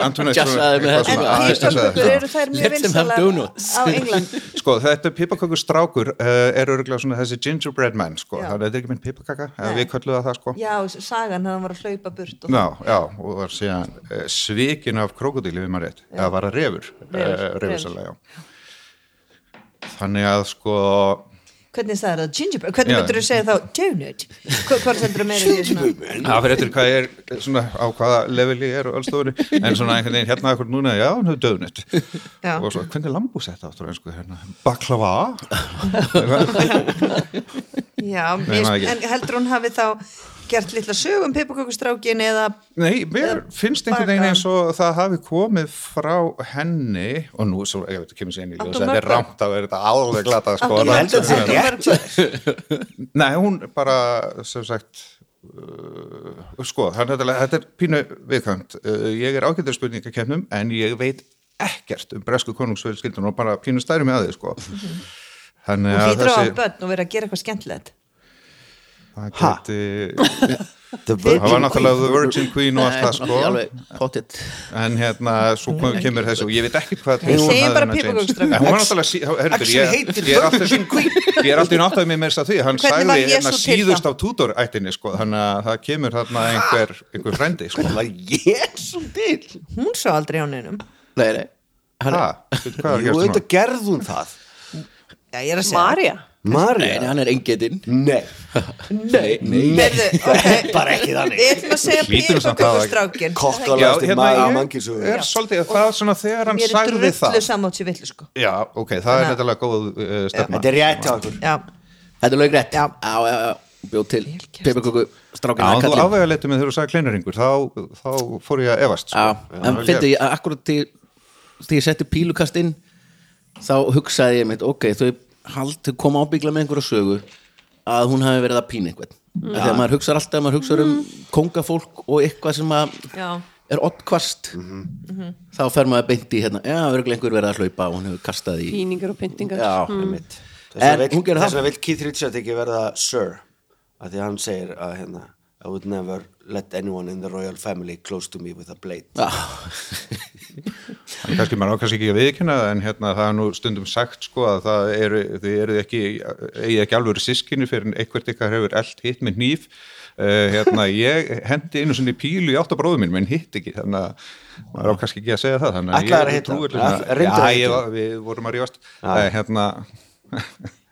Antoinette Jazzaði með jazzaði pípakökur þetta. eru þær mjög Let them have vinsalar donuts. á England? Sko, þetta pipakökur strákur uh, er örgulega svona þessi gingerbread man, sko, Já. þannig að þetta er ekki minn Nei. við kölluðu það það, sko. Já, sagan hann var að hlaupa burt og Já, já, og var síðan uh, svikin af krokodíli við maður rétt, eða var að refur, Refur, refursalega, já. Þannig að, sko, hvernig það er það, gingerbread, hvernig myndur þú segja þá donut, hvort heldur þú meira í því svona? Það fyrir eftir hvað ég er, svona, á hvaða leveli ég er og allstofunni, en svona einhvern veginn hérna akkur núna, já, hann hefur döðnett. Já. Og svo, hvernig lambús þetta áttur, einsku, hérna, baklava? Já, en heldur hún hafi þá gert litla sögum pipakökustrákin eða Nei, mér finnst einhvern veginn eins og það hafi komið frá henni. Og nú, svo, ég veit, kemur sér inn í Áttu ljós þetta er rámt að vera þetta alveg glata sko, að? Nei, hún bara, sem sagt uh, sko, hann, þetta, þetta er pínu viðkvæmt. Uh, ég er ágættur spurningakefnum en ég veit ekkert um bresku konungsfjölskyldun og bara pínu stæri með því, sko. Þannig Hún að hlýtur á þessi börn og verið að gera eitthvað skemmtilegt það Ha? geti, það var náttúrulega The Virgin Queen og allt það, sko. alveg en hérna, svo kemur þessu og ég veit ekki hvað James. piparkökustrákur. En hún var náttúrulega Actually ég, ég er alltaf er í náttaði með mér að því. Hann Hvernig sagði hérna síðust á Tudor ættinni sko, þannig að það kemur þarna einhver, einhver frændi sko. Hvernig var Jésu til? Hún sá aldrei á neinum. Nei, nei. Hann, er Jú, auðvitað núna? gerð hún það. Já, að Marja nei, hann er engetinn Nei. Nei, nei. Heyrðu, ok. bara ekki þannig. Við ætlum að segja að- piparkökustrákin Kokkalegasti Já, hérna, maður á ég mannkynsugu er svolítið það svona þegar hann Mér er sagði drullu það. samátt sér villu sko. Já, ok, það er þetta góð uh, stefna. Þetta er rétt hjá okkur. Já, Þetta er lög rétt Já. já, já, já. Bjóð til. Peppaköku Já, strákina þú afvega leitið með þegar þú sagði kleinurringur þá, þá fór ég að efast sko. Já, en fyndi ég að akkurat til ég setti pílukast inn þá hugsaði ég mitt, ok, þau hald, koma ábyggla með einhverju sögu að hún hafi verið að pína einhvern. Mm. þegar maður hugsar alltaf, maður hugsar um kongafólk og eitthvað sem að já. er oddkvast þá fer maður beint í hérna, já, örgulega einhver verið að hlaupa og hún hefur kastað í Píningar og pyntingar. Einmitt. Þess vegna vill Keith Richards ekki verða Sir að því að hann segir að hérna I would never let anyone in the royal family close to me with a blade. En kannski maður á kannski ekki að viðkynna en hérna það er nú stundum sagt sko að það eru, þið eru ekki eigi ekki alveg sískinni fyrir en eitthvað ykkar hefur eld hitt með nýf uh, hérna ég hendi einu sinni pílu í áttabróðum minn menn hitt ekki þannig að maður á kannski ekki að segja það þannig að ég hitta? trúi Já, ég, við vorum að rífast uh, hérna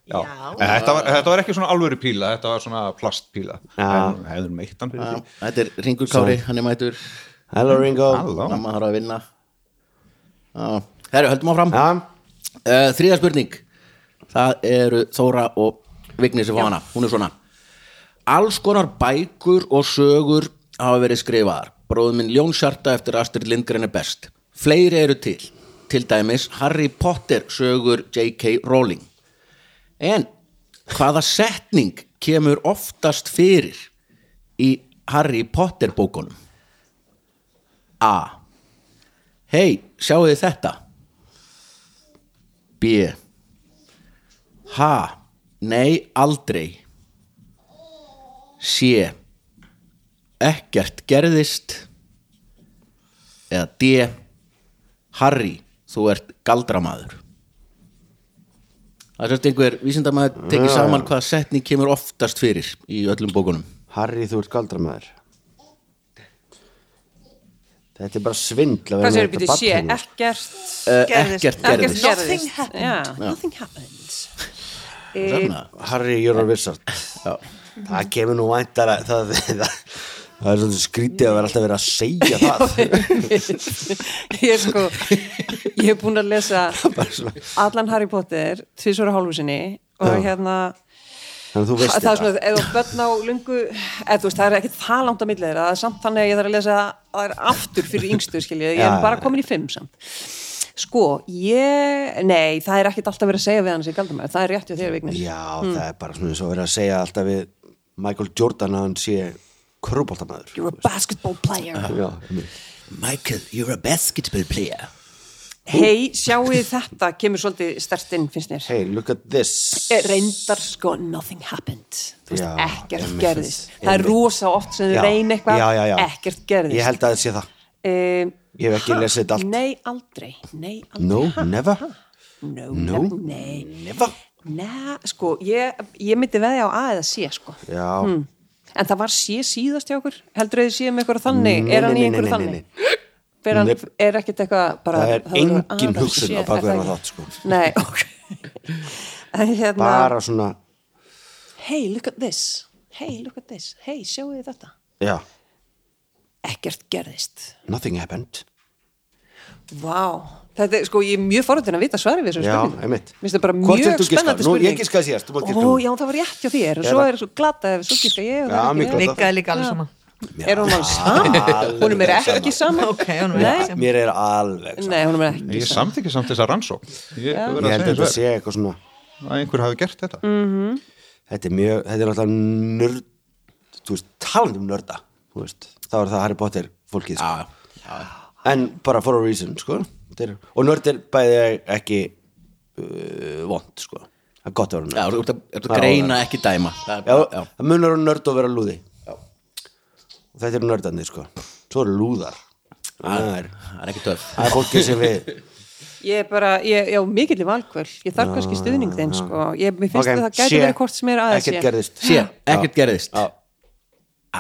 Já, En þetta, var, þetta var ekki svona alvöru píla, þetta var svona plastpíla. Já. en hefður meitt hann fyrir já, því. Þetta er Ringur Kári, hann er mætur Hello Ringo. Mamma þarf að vinna. Já, herru, höldum áfram. Já, uh, Þriða spurning. Það eru Þóra og Vigni sem fá hana. Hún er svona. Alls konar bækur og sögur hafa verið skrifaðar. Bróðum minn Ljón Sjarta eftir Astrid Lindgren er best. Fleiri eru til. Til dæmis Harry Potter sögur J.K. Rowling En hvaða setning kemur oftast fyrir í Harry Potter bókunum? A. Hei, sjáu þið þetta? B. Ha, nei, aldrei. C. Ekkert gerðist. Eða D. Harry, þú ert galdramaður. Það er einhver vísindamæður tekið saman hvaða setning kemur oftast fyrir í öllum bókunum. Harry þú ert galdramæður Þetta er bara svindl að vera Hvað séu, býttu, sé, ekkert Gerðist. ekkert gerðist. Nothing happened. Já, nothing happens Svona. Harry, you're a wizard Já. Það kemur nú væntar að það, það, er svona skrítið að vera alltaf verið að segja það. Ég er sko Ég hef búin að lesa allan Harry Potter tvisvara hálfu sinni og Já. hérna Þannig að þú veist það er svona, þú börn á lungu eða þú veist, það er ekkert það langt á milli þeirra. Það er samt þannig að ég þarf að lesa það er aftur fyrir yngstu, skiljið, ég er bara komin í fimm samt. Sko, ég, nei það er ekkert alltaf verið að segja við hann sér galdumæður, það er rétt hjá þér Vignis Já, það er bara svona eins og verið að segja alltaf við Michael Jordan að hann sé krúboltamæður you're a basketball player. Já. Michael, you're a basketball player. hei, sjáu þið þetta? Kemur svolítið stert inn, finnst mér Hey, look at this. Eh, reyndar sko, nothing happened. Þú veist, Já, ekkert einmitt. gerðist. Það er rosa oft sem Já, þau reyna eitthvað. já, já, já. ekkert gerðist. Ég held að það sé það. Um, Ég hef ekki lesið þetta allt. Nei, aldrei, nei, aldrei. No, Ha, never. ha. No, No. never, nei. Never. Nei, sko, ég, ég myndi veðja á A eða C, sko. Já, En það var C síðast hjá okkur Heldur þið sé með einhverju þannig Er hann í einhverju þannig? Fer hann, er ekkert eitthvað bara, það er voru engin A, það er hugsun á er bak við það hennar ekki? þátt sko. Nei, ok. Hérna Bara svona, Hey, look at this. Hey, look at this. Hey, sjáu þið þetta? Já. Ekkert gerðist. Nothing happened Vá, þetta er sko, ég er mjög forðin að vita svari við þessu Já, spurningu. einmitt. Mér finnst það bara Hvort mjög viltu giska? spennandi Nú, spurning. ég giskaði síðast, þú mátt giska Ó, nú. já, það var rétt hjá þér. Svo er svo glata ef svo giska ég. og Já, það er mjög ekki- gott. Vigga er líka alveg sama Er hún alveg saman? Hún er mér ekki saman. Ok, hún er ekki sama. Mér er alveg saman. Nei, hún er mér ekki Ég saman. samþykki samt þessa rannsók Ég, Já. verð Ég að held segja að þetta eins sé eitthvað svona er að einhver hafi gert þetta Mm. Þetta er mjög, þetta er alltaf nörd Þú veist, talandi um nörda Þú veist, þá er það Harry Potter fólkið sko. En bara for a reason, sko Þetta er, Og nörd er bæði ekki uh, vond, sko Það er gott að vera Já, nörd þú ert að, að greina ekki dæma. Það er Já, já. það munar um nörd og vera lúði Og þetta eru nördarnir, sko Svo eru lúðar Það er, er ekki töff. það er fólkið sem við Ég er bara, ég, já, mikill í valkvöld. Ég þarf kannski stuðning þinn, sko. Ég, mér finnst Ok, að það gæti verið hvort sem er aðeins Ekkert gerðist Sé, ekkert gerðist. Já.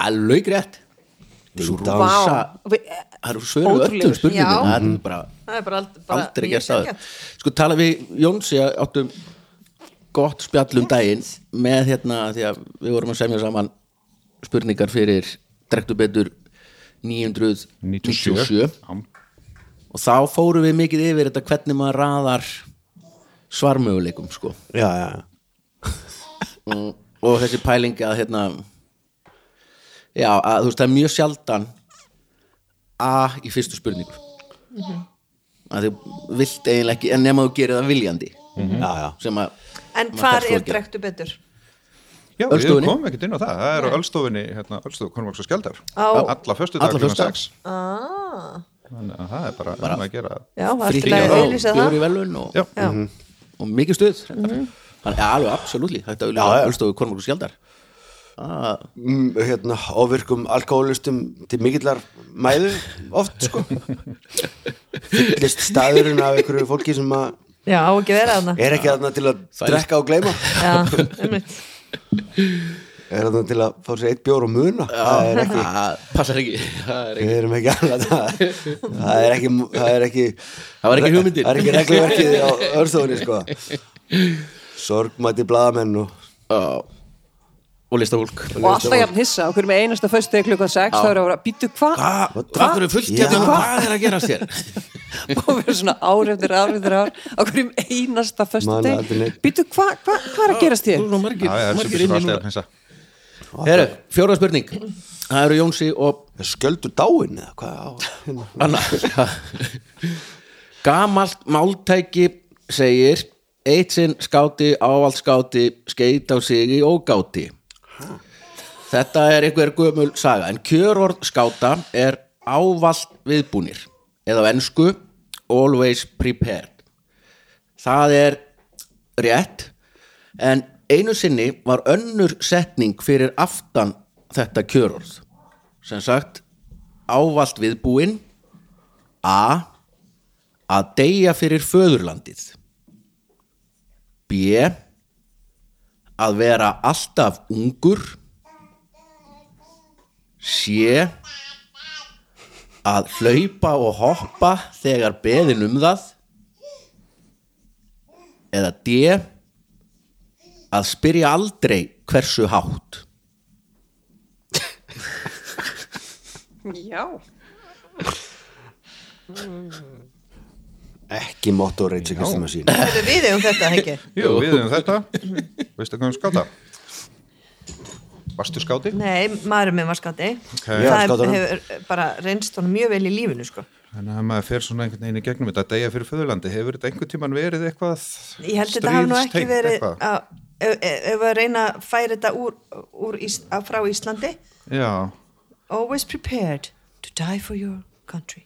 Alveg rétt. Það eru svöru öllum spurningum. Já. Það er bara Það er bara ald- bara aldrei mjög gert sanngjarnt. Sko tala við Jóns, ég áttum gott spjall um daginn með hérna, því að við vorum að semja saman spurningar fyrir drektu betur 997 Já. og þá fórum við mikið yfir þetta hvernig maður raðar svarmöguleikum sko. Já, já, já. Og, og þessi pæling að hérna já, að þú veist það er mjög sjaldan A í fyrstu spurningu. Að þú vilt eiginlega ekki en nema þú gerir það viljandi. Já, já. Sem að En svo er að drektu betur? Já, Ölstofunni. við komum ekkert inn á það, það er á Ölstofinni, hérna, Ölstofu, Kormáks og Skjaldar. Á. Alla föstu dag föstudag. 6 Ah, Þannig að það er bara, bara að gera já, var frítt alltaf að og velun og, Já, Já, og mikið stuð þannig að alveg absolutt þetta Já, já. ölstofu Kormákur Skjaldar ah, mm, hérna, ofirkum alkoholistum til mikillar mæðu oft sko. Fyllist staðurinn af einhverju fólki sem að já, á ekki að vera þarna. er ekki þarna til að drekka og gleyma. Já, einmitt. Er þarna til að fá sér eitt bjór og muna? Það er ekki það passar ekki. Það er ekki, við erum ekki annað. Það, það er ekki það er ekki það var ekki er ekki regluverkið á örstofunni sko. Sorgmæti blaðamenn og ah, og listafólk og alltaf jafn hissa. Okkur með einasta föstu klukkan 6 þá er að vera, býtu hvað hvað er fullt Já. hérna hvað er að gera sér? Og vera svona ár eftir ár eftir ár. Okkur um einasta föstu býtu hvað hva, hva er að þér núna. að pinsa Heru, fjóra spurning. Það eru Jónsi og sköldur dáin eða hvað? Hérna. Gamalt máltæki segir eitt sinn skáti ávald skáti skeit á sig í ógáti þetta er einhver gömul saga en kjörorð skáta er ávald viðbúnir eða á ensku always prepared. Það er rétt en einu sinni var önnur setning fyrir aftan þetta kjörorð. Sem sagt ávalt viðbúin A að deyja fyrir föðurlandið. B að vera alltaf ungur C að hlaupa og hoppa þegar beðin um það eða D að spyrja aldrei hversu hátt. Já, ekki motto reyns ekki sem að sína við um þetta, ekki? Jú, við um þetta Veistu hvað um skáta? Varstu skáti? Nei, maður minn var skáti Okay. Já, Það skátunum. hefur bara reynst honum mjög vel í lífinu sko. Þannig að maður fer svona einhvern veginn í gegnum þetta að deyja fyrir föðurlandi, hefur þetta einhvern tíman verið eitthvað Ég held þetta hafi nú ekki verið að, ef, ef að reyna að færa þetta úr, úr Ís, að frá Íslandi Já, Always prepared to die for your country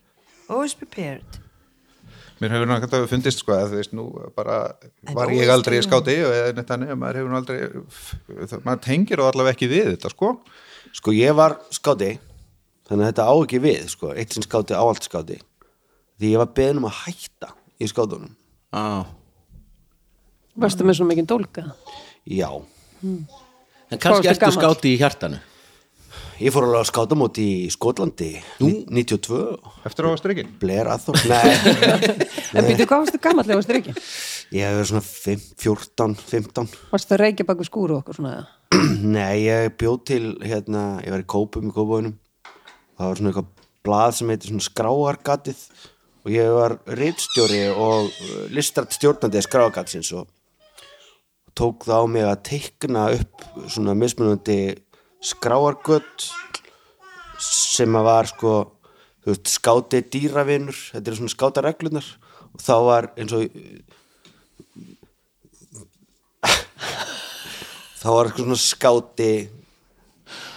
Always prepared mér hefur náttúrulega fundist sko að þú veist nú bara En var ég aldrei í skáti og eða neitt þannig, maður hefur nú aldrei maður tengir og allavega ekki við þetta sko. Sko ég var skáti þannig að þetta á ekki við sko, eitt sinn skáti áallt skáti. Því ég var beðin um að hætta í skátunum. Ah. varstu með svona mikið dólka já, en Hvað kannski ertu skáti í hjartanu ég fór alveg á skátamóti í Skotlandi ní- 92 eftir á strikkin Blair Athor, nei. En býtu hvað varstu gammal þegar varstu reykja? Ég hef verið svona 5, 14, 15 varstu að reykja baku skúru og okkur svona? Nei, ég bjóð til hérna, ég var í kópum í kópáinum það var svona eitthvað blað sem heitir svona skráargatið og ég var reitstjóri og uh, listrætt stjórnandi skráargatsins og tók það á mig að teikna upp svona mismunandi skráargöt sem að var sko veist, skáti dýravinur. Þetta eru svona skátareglunar og þá var eins og þá var eitthvað svona skáti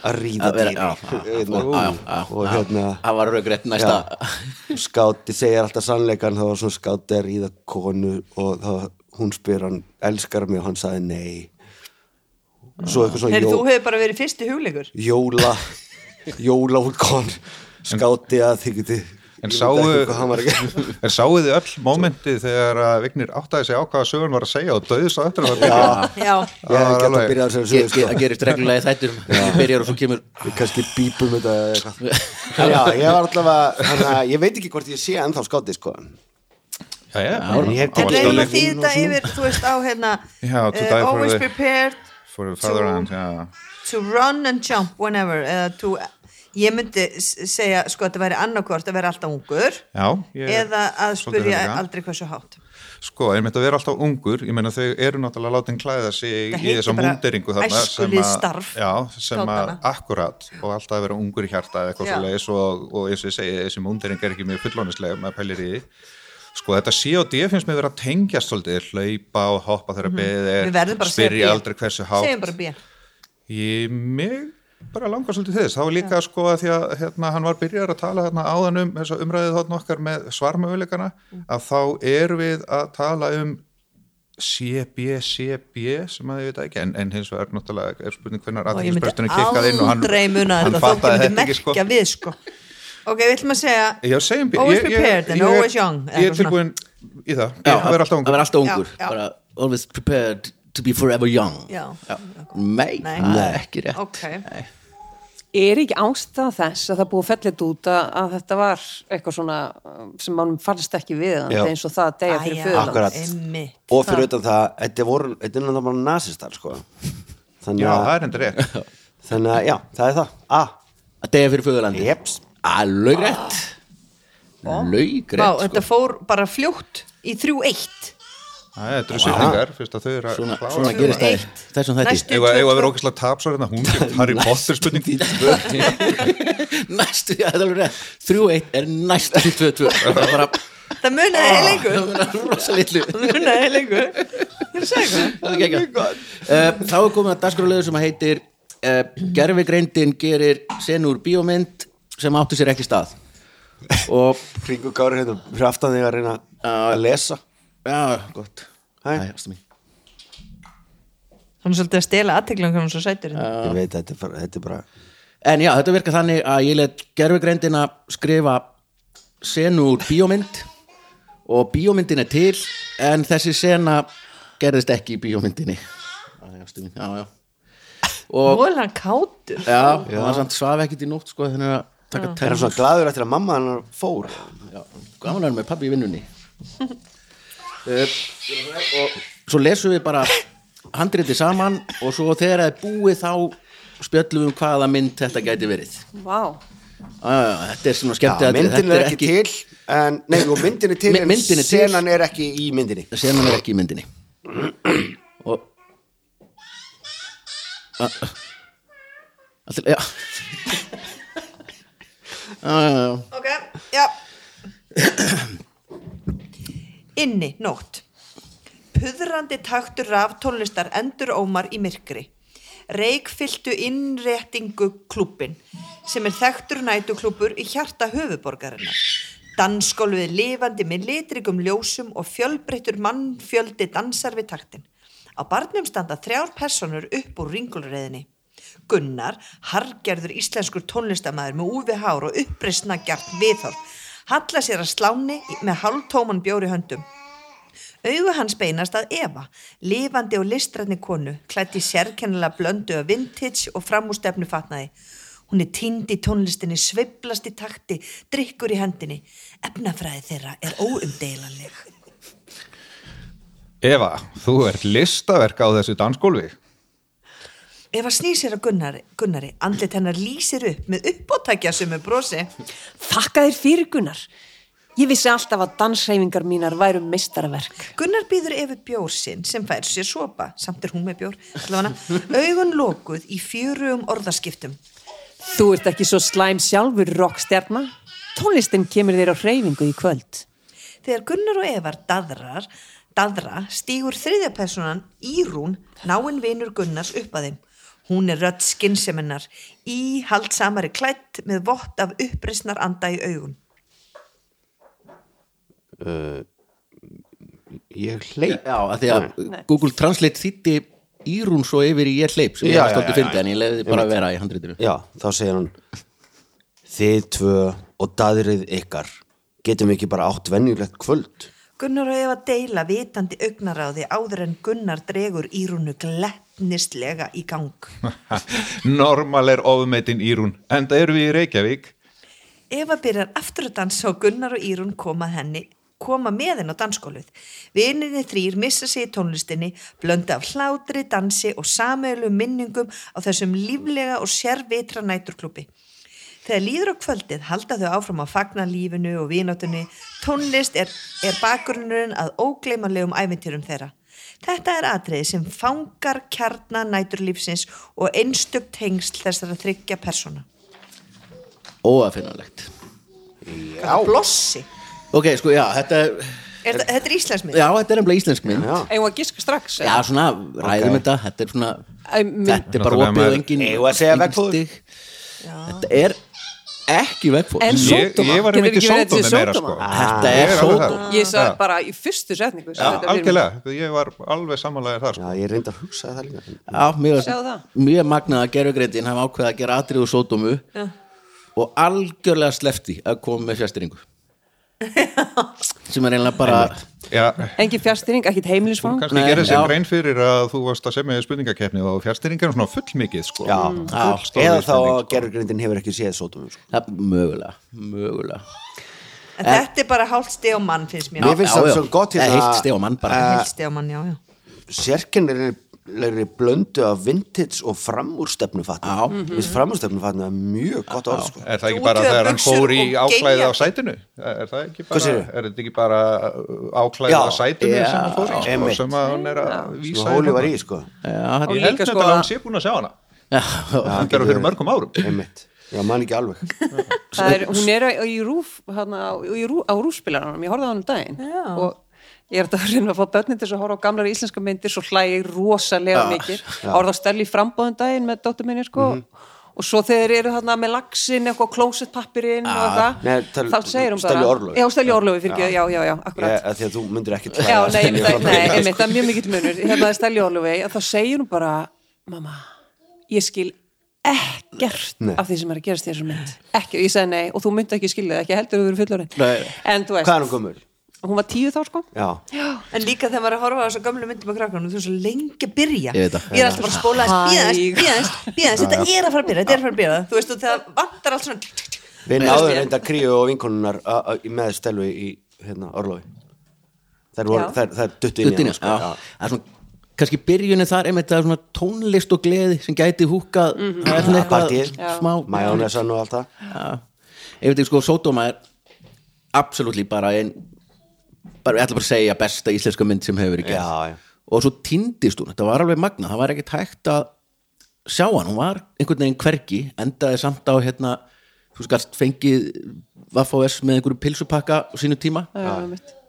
að ríða dýr. og hérna það var raugrætt næsta. Já, skáti segir alltaf sannleikan þá var svona skáti að ríða konu og þá hún spyr hann elskar mig? Og hann sagði nei svo eitthvað svona Heyrðu, jó, þú hefur bara verið fyrsti hugleikur. Jóla jóla útkon skáti að geti En ég sáu, veit ekki hvað hann var að gera. en sáu þið öll mómentið þegar að Vignir áttaði sig á hvaða sögun var að segja og döðist að Já, Já, ég hef var gett að byrja þessari Ge- sögu ge- sko. það gerist reglulega í þættir byrjar og svo kemur Við kannski bípum þetta eða eitthvað. En já, ég var allavega að ég veit ekki hvort ég sé ennþá skáti sko. Já, já, ég reyna alveg því þetta yfir, þú veist, á hérna for Always prepared for the fatherland, já to run and jump whenever eða to, ég myndi segja sko að þetta væri annarkvort að vera alltaf ungur Já, ég eða að spurja aldrei hversu hátt. Sko, einmitt að vera alltaf ungur, ég meina þau eru náttúrulega látin klæða sig í bara múnderingu þarna sem að- æskulýðsstarf Já, sem að akkurat og alltaf að vera ungur í hjarta eða eitthvað svo leiðis og, og eins og ég segi, þessi múndering er ekki mjög fullónislega með pælir í því. Sko, þetta C.O.D. finnst mér vera að tengjast svolítið, hlaupa og hoppa þegar mm Við beðið spyrja aldrei hversu hátt. segjum bara B Ég mig bara langar svolítið þess. Var líka sko að því að hérna, hann var byrjar að tala hérna áðan um umræðið þarna okkar með svarmöguleikana Mm. að þá erum við að tala um CBCB sem að ég veit ekki en, en hins vegar náttúrulega er spurning hvernig aðeinsbrestunni kikkað inn og hann, hann fattaði þetta ekki sko ok, við ætlum að segja Já, segjum. Always Ég- ég- prepared and ég always young, Ég er tilbúin í það, Já, ég verð alltaf að ungur vera alltaf ungur Já, já. bara always prepared to be forever young. Er ekki rétt. Ok. Nei. Er ekki ástæða þess að það búið að fellið út að, að þetta var eitthvað svona um, sem mannum fallist ekki við Já. eins og það að deyja fyrir. Einmitt. og fyrir utan það, þetta voru þetta er náttúrulega bara nasistar sko. Þannig Já, það að, er endur rétt. Þannig að, já, það er það. A, Að deyja fyrir föðurlandi jeps Alveg rétt Vá, rétt þetta fór bara fljótt í 3-1 Það er þetta eru sýtingar, fyrst að þau eru að klára svona gerist það í þessum þætti. Næstu- Egu að vera ógæslega tapsar hérna, hún getur Harry Potter spurning Næstu, já, þetta er alveg rétt. 3-1 er næstu því 2-2 Það er bara það munaði heil lengur. Það er rosa litlu það munaði heil er eitthvað Það er geggjað. Eh, Þá er komið að dagskrálegu sem að heitir uh, Gerfigreindin gerir sen úr bíómynd sem átti sér ekki stað og Kringu Gári hérna fyrir aftan þig að reyna að lesa já, gott Hæ. Ástu mín. hann er svolítið að stela aðteglum hvernig hann svo sætur hérna. Ég veit, þetta er bara, þetta er bara En já, þetta virkar þannig að ég let gerfigreindina skrifa senu úr bíómynd og bíómyndin er til en þessi sena gerðist ekki í bíómyndinni Æ, ástu mín, já, já og og hann kátur já, já. hann samt svaf ekkit í nótt sko þannig að taka Það er svona glaður eftir að mamma hennar fór? Já, gaman er með pabbi í vinnunni. Uh, og svo lesum við bara handriti saman og svo þegar það er búið þá spjöllum við um hvaða mynd þetta gæti verið. Vá, uh, þetta er svona skemmt myndin er ekki til en, Nei, myndin er til en myndin er til. senan er ekki í myndinni. Senan er ekki í myndinni. Og uh, Alltaf, já Já, já, já ok, já. Inni, nótt. Puðrandi taktur raftónlistar endur ómar í myrkri. Reikfylltu innréttingu klúbbin sem er þekktur nætuklúbbur í hjarta höfuborgarinnar dansskólfið lifandi með litrigum ljósum og fjölbreyttur mannfjöldi dansar við taktin. Á barnum standa þrjár personur upp úr ringulreiðinni Gunnar, hargerður íslenskur tónlistamæður með úfi hár og uppreisna gjart viðhorf, halla sér að sláni með hálftóman bjóri höndum. Augu hans beinast að Eva, lifandi og listrætni konu, klætt í sérkennilega blöndu af vintage og framústefnu fatnaði. Hún er tínd í tónlistinni, sveiflast í takti, drikkur í hendinni. Efnafræði þeirra er óumdeilanleg. Eva, þú ert listaverk á þessu dansgólfi Eva snýr sér að Gunnari, Gunnari. Andlit hennar lýsir upp með uppótækja sem er brosi. þakka þér fyrir Gunnar. Ég vissi alltaf að dansreifingar mínar væru meistaraverk. Gunnar býður Efu bjór sinn sem fær sér sopa, samt er hún með bjór, allavega, augun lokuð í fjörugum orðaskiptum. Þú ert ekki svo slæm sjálfur rockstjarna. Tónlistin kemur þér á hreyfingu í kvöld. Þegar Gunnar og Evar daðrar, daðra stígur þriðja personan Írún, náinn vinur Gunnars upp að þeim. Hún er rödd skinseminnar, í haldsamari klætt með vott af uppreisnar anda í augun. Ég hleyp. Já, að því að Google Translate þýtti Írún svo yfir í ég hleyp sem ég Já, var já, stoltið já, fyndi já. en ég leiði bara að vera í handritinu. Já, þá segir hann Þið tvö og daðrið ykkar getum ekki bara átt venjulegt kvöld Gunnar og Eva deila vitandi augnaráði áður en Gunnar dregur Írúnu glettnistlega í gang. Normal er ofmetin Írún Enda eru við í Reykjavík Eva byrjar aftur að dansa og Gunnar og Írún koma henni koma með henn á dansskólið. Vininni þrýr missa sig í tónlistinni, blönda af hlátri, dansi og samölu minningum á þessum líflega og sérvitra næturklúpi. Þegar líður á kvöldið halda þau áfram að fagna lífinu og vináttunni. Tónlist er, er bakgrunnurinn að ógleymanlegum ævintýrum þeirra. Þetta er atriði sem fangar kjarna næturlífsins og einstök tengsl þessara þryggja persóna. Óafinnanlegt Já. Blossi. Ok, sko, já, þetta er Er, þetta- þetta er íslensmið. Já, þetta er ennbla íslensk mynd Já, Já, að giska strax? svona, ræðum þetta Þetta er svona, Æ, mynd- þetta er bara opið og maður- engin Eigum við að segja stig. Þetta er ekki vegfórs En var getur ekki verið þessi meira sko? Þetta er þar. Ég sagði bara í fyrstu setningu algjörlega, ég var alveg samanlega þar sko. Já, ég reyndi að hugsa það líka. Já, mjög, Sjáðu það. mjög magnað að gerugreitin hafa ákveðið að gera atriðu sódómu og algjörlega slefti að koma með fjastringu sem er einlega bara Já, Engin fjárstýring, ekkit heimilisfang. Kannski sér já. grein fyrir að þú varst að semja í spurningakeppni og fjárstyrringar er svona fullmikið sko. Já, Já, stór eða þá sko. gerðurgrindin hefur ekki séð sótum sko. það, mögulega, mögulega. En þetta er bara hálft steg á mann finnst mér. Mér finnst það svo gott hérna heilt steg á mann bara. Hálft steg á mann, sérkennilegri blöndu af vintage og framúrstefnufatni Já. Mér finnst framúrstefnufatni er mjög gott orð sko. Er það ekki bara þegar hann fór í áklæðið á sætinu? Er það ekki bara, er þetta ekki bara uh, áklæðið á sætinu já, sem hann fór í? sko, sem að hann er að vísa að Hóli var í sko. Já, Ég held þetta sko að hann sé búin að sjá hana. Já, hann gerði fyrir mörgum árum. Einmitt, já man ekki alveg. Það er, hún er á- í rúf hana, í rú, á rúfspilaranum, ég horfði á hann um daginn. Já. og ég er að reyna að fá börnin til að horfa á gamlar íslenska myndir svo hlægi rosalega mikið. horfði á Stelli frambóðum daginn með dóttur minni sko. Og svo þegar eru þarna með laxin eitthvað klósettpappirinn og Nei, eitthvað tal- þá segir hún bara Stellu Orlofi. já, Stelli Orlofi fyrir ekki, já, já, já, ég, akkurat að því að þú myndir ekki já, nei, einmitt, það- nei, einmitt, það er mjög mikill munur. Hérna er Stelli Orlofi, að þá segir hún bara mamma, ég skil ekkert Nei. af því sem er að gerast í þessum mynd. Ekki, ég segi nei, og þú myndi ekki skilja það ekki heldur þú verið fullorinn Nei. en þú veist, hvað er hún gömur? Hún var tíu þá sko Já, En líka þegar maður er að horfa á þessu gömlu myndum á krakkanum, þú er svo lengi að byrja. Ég veit það. Ég er alltaf bara að spóla þess, bíða þess, Hæg. bíða þess, bíða þess, þetta er að fara að byrja, þetta er að fara að byrja. Þú veist, og það vantar allt svona, við náðum reynda kríu og a- með stelu í hérna, Orlofi þær, voru, Já. þær, þær duttu inn í sko. já. já. það er svona kannski byrjunin þar einmitt það er svona tónlist og gleði sem gæti húkað það er svona eitthvað Partíið. smá majónesan og allt það Já. ég veit ekki sko, Sódóma er absolutt bara ein bara, ég ætla bara að segja besta íslenska mynd sem hefur verið já. og svo týndist hún, þetta var alveg magna það var ekkert hægt að sjá hann. Hún var einhvern veginn hvergi endaði samt á hérna þú skast fengið Vaffos með einhverju pilsupakka á sínu tíma. Já,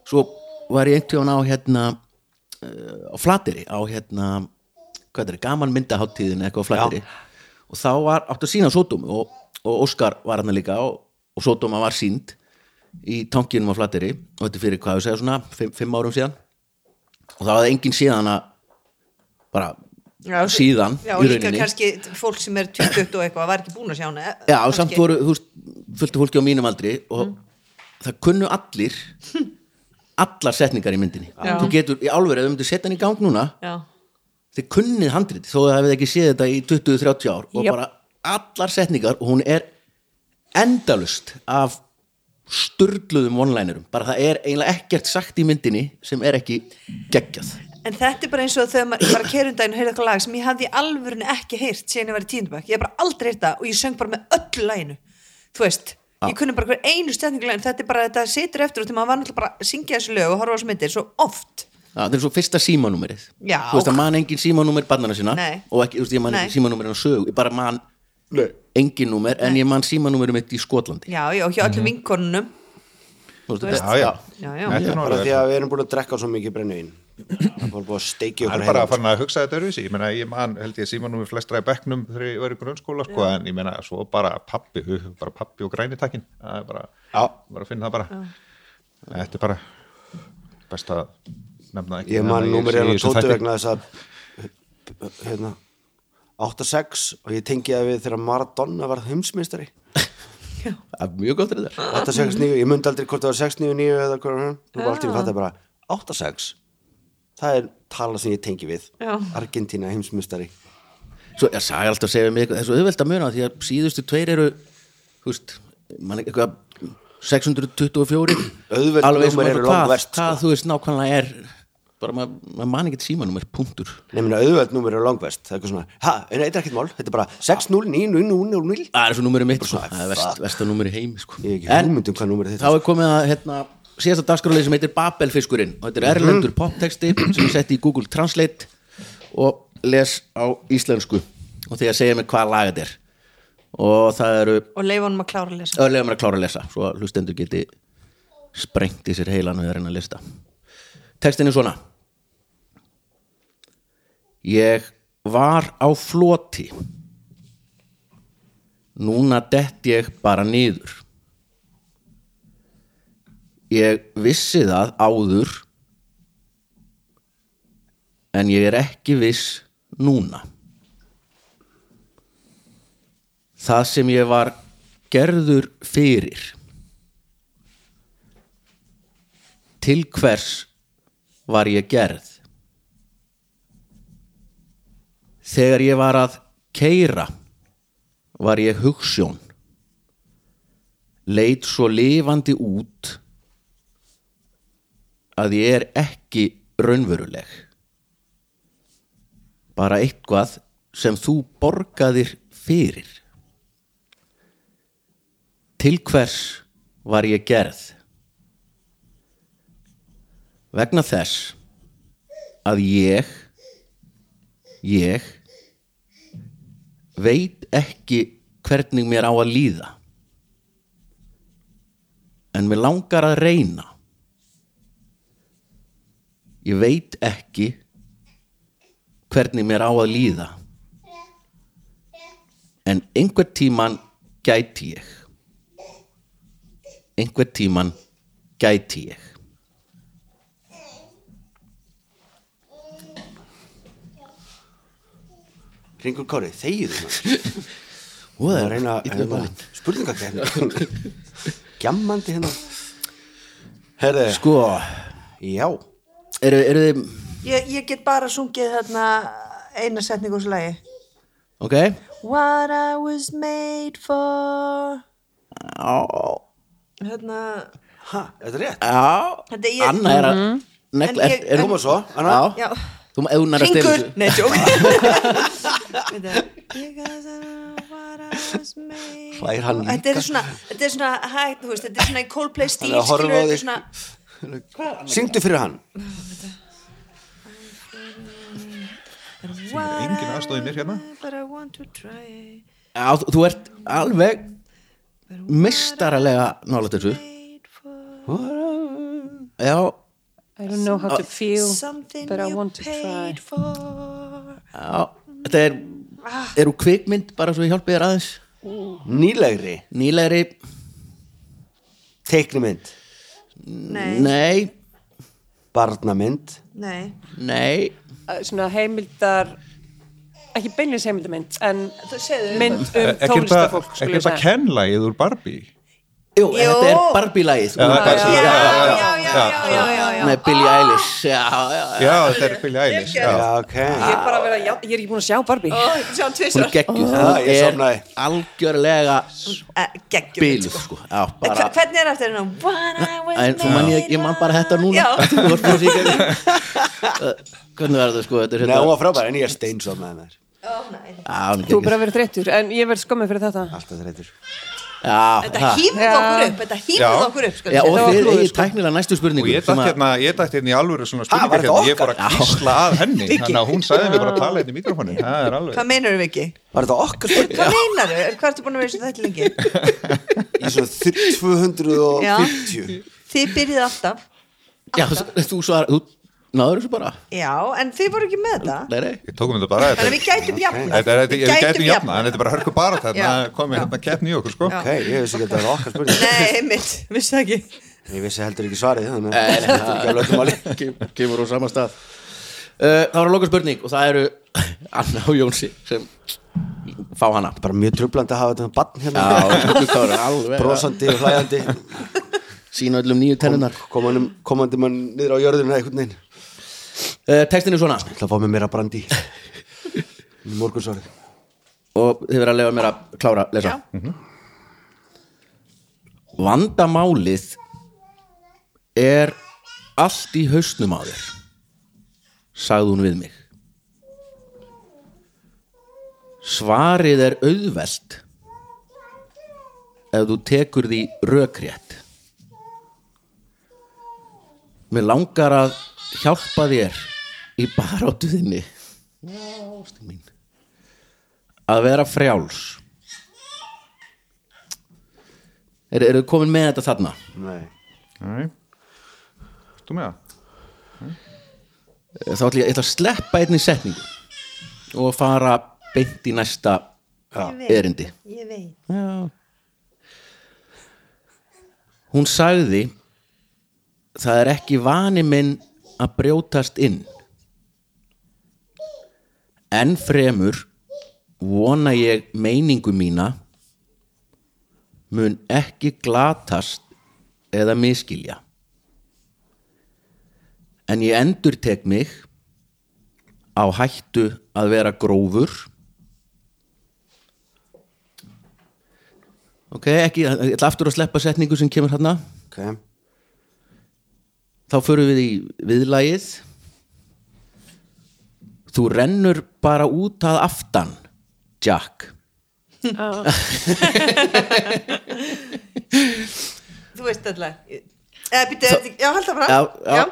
svo var ég einhvern veginn á hérna uh, á Flateri á hérna, hvað er það, gaman myndaháttíðin eitthvað á Flateri og þá var átt að sína Sódómi og, og Óskar var hann líka og, og Sódóma var sínd í tankinum á Flateri og þetta fyrir hvað ég segja svona fimm, fimm árum síðan og það var enginn síðan að bara Já, síðan já, og líka kannski fólk sem er 20 og eitthvað, var ekki búin að sjá hana. eh, Já, kannski. samt voru, þú veist, fulltu fólki á mínum aldri og það kunnu allir allar setningar í myndinni Já. þú getur, í álverið, ef þú myndir setja hann í gang núna Já, þið kunnið handrið þó að það hefði ekki séð þetta í 20-30 ár og bara allar setningar og hún er endalust af sturluðum one-linerum. Bara það er eiginlega ekkert sagt í myndinni sem er ekki geggjað. En þetta er bara eins og þegar maður, var að kerundaginn og heyrði eitthvað lag sem ég hafði í alvörunni ekki heyrt síðan ég var í tíndabæk, ég hef bara aldrei heyrt það og ég söng bara með öllu laginu, þú veist ég kunni bara hver einu stendingu laginu. Þetta er bara, þetta situr eftir og til maður var náttúrulega bara að syngja þessu lög og horfa á myndir svo oft. Já, það er svo fyrsta símanúmerið. Þú veist að man engin símanúmer barnana sína Nei. og ekki, þú veist, ég man Nei. ekki man engin númer en ég man símanúmerið mitt í Skotlandi. Já, já, hjá öllum vinkonunum. Þú veist. veist, Já, já, Já, já. Þetta er nú bara alveg- því að við erum búin að drekka svo mikið brennivín. Það er bara búin að steikja Það okkur er bara að fara að hugsa þetta öruvísi, ég meina, ég man, held ég símanum við flestra í bekknum þegar ég var í grunnskóla, sko, en ég meina, svo bara pappi, bara pappi og græni takkin, það er bara, Já. bara að finna það bara. Þetta er bara best að nefna ekki. ég man á þessum tóti vegna þess að hérna 8-6 og ég tengi það við þegar Maradona var heimsmeistari. Það er mjög gott þetta 8-6-9, ég myndi aldrei hvort það var 6-9-9 eða hvað hann, þú var alltaf að fatta bara 8-6, það er tala sem ég tengi við, Já. Argentina heimsmeistari. Svo ég sagði alltaf að segja mig eitthvað, það er svo auðvelt að muna því að síðustu tveir eru þú veist, man eitthvað 624 Auðveld alveg sem númer eru langverst, sko. hvað þú veist nákvæmlega er bara maður mað man ekki símanúmer, punktur. Nefnir auðveld númer eru langvest. Það er eitthvað svona, ha, en þetta er ekkert mál? Þetta er bara 6-0-9-0-0-0 það er svo númerið mitt, sko. það er vest, fuck. vestanúmerið heimi sko. ég hef ekki en hugmynd um hvað númer þá þetta er komið að hérna, síðasta dagskráleið sem heitir Babelfiskurinn. Og þetta er erlendur poptexti sem ég setti í Google Translate og les á íslensku. Og því að segja mér hvað lag þetta er. Og það eru og leifa honum að klára að lesa. Öðlega mér að klára að lesa svo að hlustendur geti sprengt í sér heilan við að reyna að lista textin er svona ég var á floti Núna dett ég bara niður. Ég vissi það áður en ég er ekki viss núna. Það sem ég var gerður fyrir. Til hvers var ég gerð? Þegar ég var að keira var ég hugsjón. Leit svo lifandi út að ég er ekki raunveruleg. Bara eitthvað sem þú borgaðir fyrir. Til hvers var ég gerð? Vegna þess að ég, ég veit ekki hvernig mér á að líða. En mér langar að reyna. Ég veit ekki hvernig mér á að líða. En einhvern tíman gæti ég. Einhvern tíman gæti ég. Ringur Kári, þegiðu maður? Ó, Það er reyna hérna, spurningakefni Gjammandi hérna. Herði, Sko, já. Eru, eru þið, ég, ég get bara sungið þarna eina setningu úr þessu lagi. Ok? What I was made for. Já, hérna. Ha, þetta er rétt? Já, Anna er að negla, En er, ég- er, Koma svo, Anna? Já, þú hún er að þessu I was made Hlær hann for. Þetta er líka? svona, þetta er svona hægt, þú veist, þetta er svona í Coldplay stíl Hann er að horfa á er svona Syngdu fyrir hann. Það er engin aðstóði mér hérna. Já, þú, ert alveg mistaralega nálægt þessu. Made for Já, I don't know how to feel something but I want to try. paid for. Já Þetta er, eru kvikmynd bara svo ég hjálpi þér aðeins. Nýlegri, Nýlegri, teiknumynd Nei, nei, Barnamynd? Nei. Nei. Uh, svona heimildar ekki beinlis heimildamynd en Þú segðu mynd um Ekki tónlistafólk þetta ég segja Ken-lægið úr Barbie Jú, Jú. þetta er Barbie-lægið Já, það er Já, já, já, já, já, já, já. með Billie Eilish. Já, já, já. Já, þetta er Billie Eilish Já, já. ok. ég er bara að vera, já, ég er ekki búin að sjá Barbie. Sjá tvisar er ég er sofnaði. algjörlega biluð sko. Bara Hvernig er þú man ég, ég man bara þetta núna. Hvernig var þetta sko Þetta er Nei, hérna hún var frábær, en ég er steinsofnaði með hún er þú er bara að vera þreyttur en ég verð skommið fyrir þetta. Alltaf þreytur Já, Þetta Já. okkur upp Þetta hýmði Já. okkur upp skal Já, ég og þið eigið sko. tæknilega næstu Og spurningu ég dætt hérna, ég hérna í alvöru svona þetta hérna, ég fór að kvísla að henni Þannig að hún sagði mér bara að tala hérna í er alveg Hvað meinar við ekki? Var þetta okkar spurning? Hvað meinar við? Hvað ertu búin að vera þessu þetta lengi? Í svona þr- 250 Þið byrjið alltaf Já, þú- þú svar, þú náður þessu bara. Já, en þið voru ekki með þetta. Nei, nei. Ég tókum þetta bara Þannig að við gætum jafna er, við gætum jafna, en þetta er bara hörku bara þarna komið hérna keppni í okkur, sko. Já. Ok, ég vissi ekki að þetta var okkar spurning. Nei, einmitt, vissi það ekki. Ég vissi heldur ekki svarið Þannig að þetta er ekki alveg máli Kem- Kemur úr sama stað. Uh, Það var að loka spurning og það eru Anna og Jónsi sem fá hana. Bara mjög trublandi að hafa þetta barn hérna. Já, það alveg Brosandi og hlæjandi. Sína öllum nýju tennunar Komandi, komandi mann niður á jörðinu einhvern veginn uh, Textin er svona. Ég ætla að fá mig meira brandi í morgunsvarið. Og þið verða að lefa mér að klára að lesa. Já. Vandamálið er allt í hausnum á þér sagði hún við mig. Svarið er auðvelt ef þú tekur því rökrétt. Mér langar að hjálpa þér í baráttu þinni Ástin mín að vera frjáls. Er, eru þið komin með þetta þarna? Nei. Nei. Þú með það? þá ætla ég, ég ætla að sleppa einni setningu og fara beint í næsta Ég veit. erindi. Ég veit. Já. Hún sagði Það er ekki vani minn að brjótast inn. En fremur vona ég meiningu mína mun ekki glatast eða miskilja En ég endur tek mig á hættu að vera grófur. Ok, ekki, ég ætla aftur að sleppa setningu sem kemur hérna ok, Þá förum við í viðlagið. Þú rennur bara út að aftan Jack. Þú veist alltaf eða býttu, já, held það bara.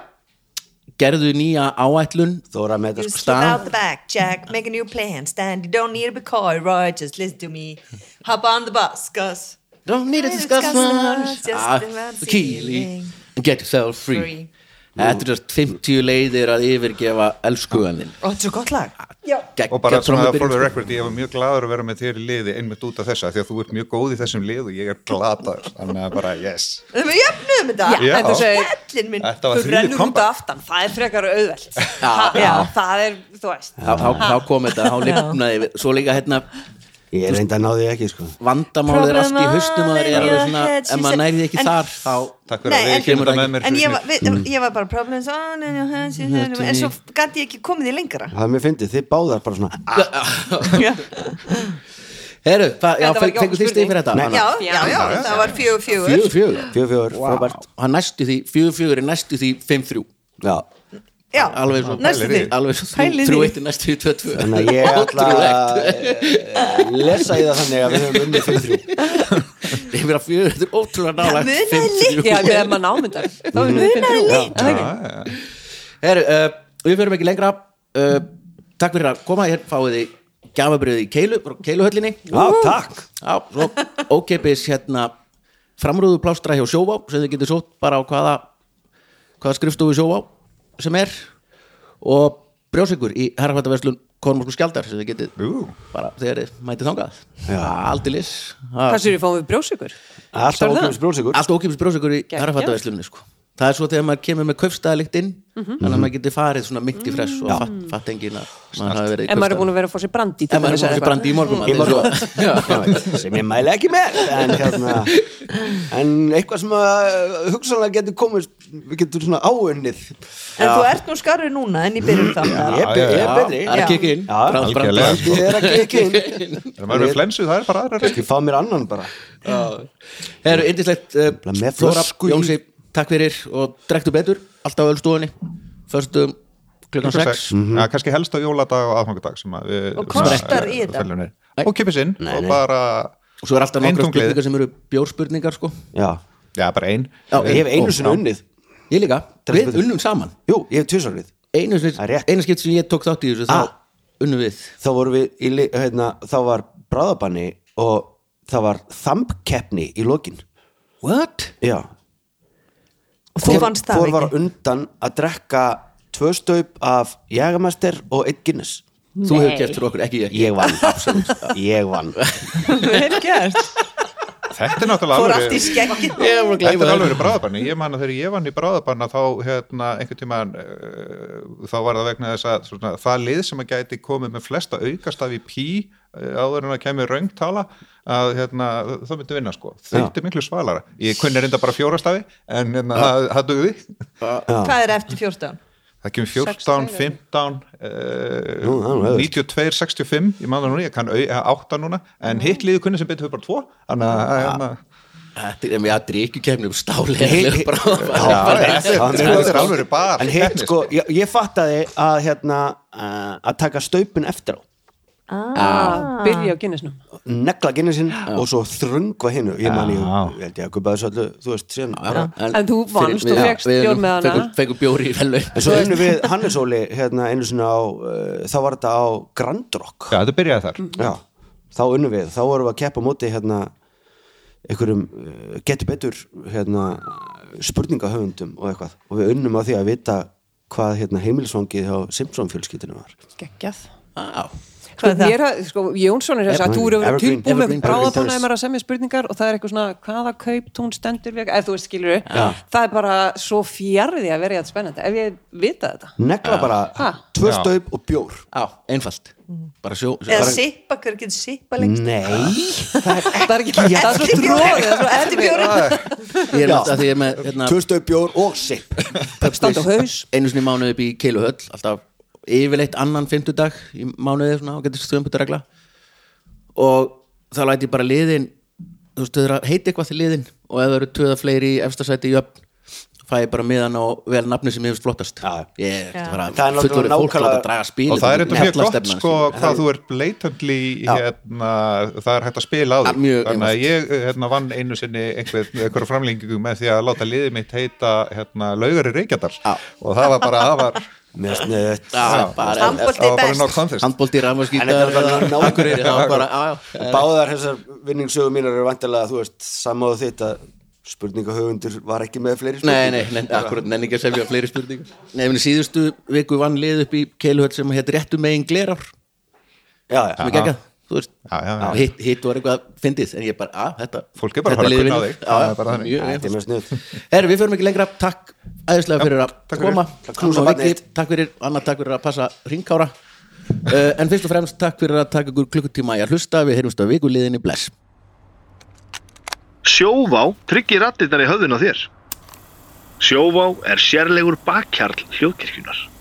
Gerðu nýja áætlun Þóra með out Stand the back, Jack, make a new plan. Stand, you don't need to be coy, right, just listen to me. Hop on the bus, Gus Don't need to discuss much Just Ah, about feeling Get yourself free, free. Þetta er 50 leiðir að yfirgefa elskuðaninn Ó, þetta er svo gott lag. Og bara svona for the record, ég var mjög gladur að vera með þér í liði einmitt út af þessa, því að þú ert mjög góð í þessum lið og ég er gladaður, þannig að bara yes. Við jöfnum þetta. Já, en þú segir Hellin minn. Þetta var Þú rennur út comeback aftan, það er frekar Já, það er, þú veist. Þá, kom þetta, þá lifnaði við. Svo líka hérna Ég er reynda að ná því ekki sko. Vandamálið er allt í haustum að það er svona, ef maður því ekki þar þá Takk fyrir að við kemur það með mér En ég fyrir var, við, ég var bara problems on in your hands you had them. En svo gæti ég ekki komið í lengra. Það er mér fyndið, þið báðar bara svona Herru, fengur þið stig fyrir þetta? Já, já, já, það var fjögur fjögur. Fjögur, fjögur frábært. Hann næstu því, fjögur, fjögur er næstu því fimm, þrjú. Já, Já, Alveg svo, alveg svo því. eitt er næstu því tvö, tvö. Þannig að ég ætla að eh, lesa í það þannig að við höfum unnið fyrir þrjú. Ég fyrir að fjögur, þetta er ótrúlega þrjú. Já, með að maður námyndar. Þá er við fimm þrjú. Er það ekki? Herru, uh, við fyrir ekki lengra. Uh, Takk fyrir að koma, hér fáið þið gjafabriðið í Keilu, Keiluhöllinni. Ókeipis hérna framrúðu plástra hjá sjóvá sem þið getur sótt bara á hvaða hvaða skrifstofu sjóvá sem er og brjósikur í herrafættaverslun Kormórsku skjaldar sem þið getið bara þegar þið mætið þangað Já. Aldilis Hvað sér við fáum við brjósikur? Alltaf Sérðu það? okkur sprósikur Allt ókeipis brjósikur í herrafættaverslunni sko. Það er svo þegar maður kemur með kaufstæðalikt inn Mhm. þannig að maður getur farið svona mitt í fress og fatt, fatt engin að maður hafi verið En maður er búin að vera að fá sér brandi Ef maður er búin að fá sér brandi í morgun Í morgun. sem ég mæli ekki með. En, hérna, en eitthvað sem að hugsanlega getur komist við getur svona áunnið. En þú ert nú skarri núna en í byrjun þáttar ég er, be- ég er betri. Það er að Já. kikka inn. Já, ég er að kikka inn. Maður er flensu, það er bara aðra ég fá mér annan bara? Það eru yndislegt uh, Takk fyrir og drektu betur alltaf á ölstofunni Föstum klukkan 6 Já, kannski helst á jóladag og aðfangadag sem að við Og kostar í þetta? og kipis inn og bara og svo er alltaf nokkra spurningar sem eru bjórspurningar sko. Já, já, bara ein. Já, ég hef einu sinni Já. unnið. Ég líka, við unnum saman. Jú, ég hef tvisarlið Einu, er einu skipt sem ég tók þátt í þessu Ah. þá unnum við. Þá vorum við í, hérna, þá var bráðabanni og það var þambkeppni í lokin. What? já Og þú fannst það Hvor var undan að drekka tvö staup af Jägermeister og einn Guinness. Þú hefur gert fyrir okkur, ekki ég. Ég vann, absolutt, ég vann. Vel gert. Þetta er náttúrulega alveg Þetta er alveg bráðabanni, ég man að þegar ég vann í bráðabanna þá hérna einhvern tímann uh, þá var það vegna þess að svona, það lið sem að gæti komið með flesta aukastaf í pí áður en að kemur raungtala að hérna, það myndi vinna sko. Þetta er miklu svalara, ég kunni reynda bara fjórastafi en hérna, það, það dugði. Hvað er eftir 14? það kemur 14, 15 Nú, það er uh, nú 92, 65 ég það núna, ég kann 8 núna. En hitt liði kunni sem betur fyrir bara 2 þannig að hérna, Þetta er með að drikkjukefni um stáli Hey, bara þetta er- alveg bara en hitt keppni, sko, ég, ég fattaði að hérna að taka staupin eftir á Ah, Byrja á Guinnessnum. Negla Guinnessin og svo þröngva hinnu ég man ég, Já. ég held ég að þessu öllu þú veist, síðan En þú vannst, þú fékkst bjór með hana. Fengum bjór í velun en svo unnum við Hannes Óli hérna einu sinni á uh, þá var þetta á Grand Rock. Já, þetta byrjaði þar. Já, þá unnum við, þá vorum við að keppa á móti hérna einhverjum uh, getur betur hérna spurningahöfundum og eitthvað. Og við unnum á því að vita hvað hérna heimilsvangið hjá Simpson fjölskyldinu var. Geggjað Á, Sko, Hvað er það? mér, sko, Jónsson er þess að þú eru tilbúin með er að semja spurningar og það er eitthvað svona hvaða kaup tún stendur við, ef þú veist skilur það er bara svo fjarði að vera í þetta spennandi. Ef ég vita þetta. Negla bara Ha? tvö staup og bjór. Já, einfalt. Bara sjó, sjó eða bara, sippa, hver getur sippa lengst? Nei, það er ekki, það er svo tróðið það er svo erfið Ég er Já. með að því ég er með hérna, tvö staup bjór og sipp. Einu sinni í mánuði upp í Keiluhöll alltaf yfirleitt annan fimmtudag í mánuði svona og getur stöðumbutaregla og þá læti ég bara liðin þú veist, þau eru að heita eitthvað til liðin og ef það eru töða fleiri í efstasæti í öfn fæ ég bara miðan á vel nafni sem ég hefst flottast. Já. ég er bara Það er náttúrulega fullorðið fólk að draga spil og það er eitthvað mjög gott sko hvað þú ert blatantly hérna, það er hægt að spila á Ja, því. mjög þannig að ég hérna, vann einu sinni einhver, einhverja framlengingu með því að láta liðið mitt heita hérna, laugari Reykjadal. Já. og það var bara það var, með contest handbólti, þetta já báðar þessar vinningssögu mínar eru vantilega þú veist, samáðu þitt að spurningahöfundur var ekki með fleiri spurningar. Nei, nei, akkurat nenni ekki að semja fleiri spurningar. Nei, síðustu viku vann lið upp í Keiluhöll sem heit réttu megin já. sem er geggjað, þú veist hitt, hitt var eitthvað fyndið en ég bara, að, þetta Fólk er bara að fara að kunna á þig. Er er Herri, við förum ekki lengra, takk æðislega fyrir að koma. Takk fyrir. Viki, takk fyrir, Anna takk fyrir. Að passa ringkára uh, en fyrst og fremst takk fyrir að taka ykkur klukkutíma í að hlusta, við heyrumst á vikuliðinni. Bless. Sjóvá tryggir rattirnar í höfðun á þér. Sjóvá er sérlegur bakkjarl hljóðkirkjunar.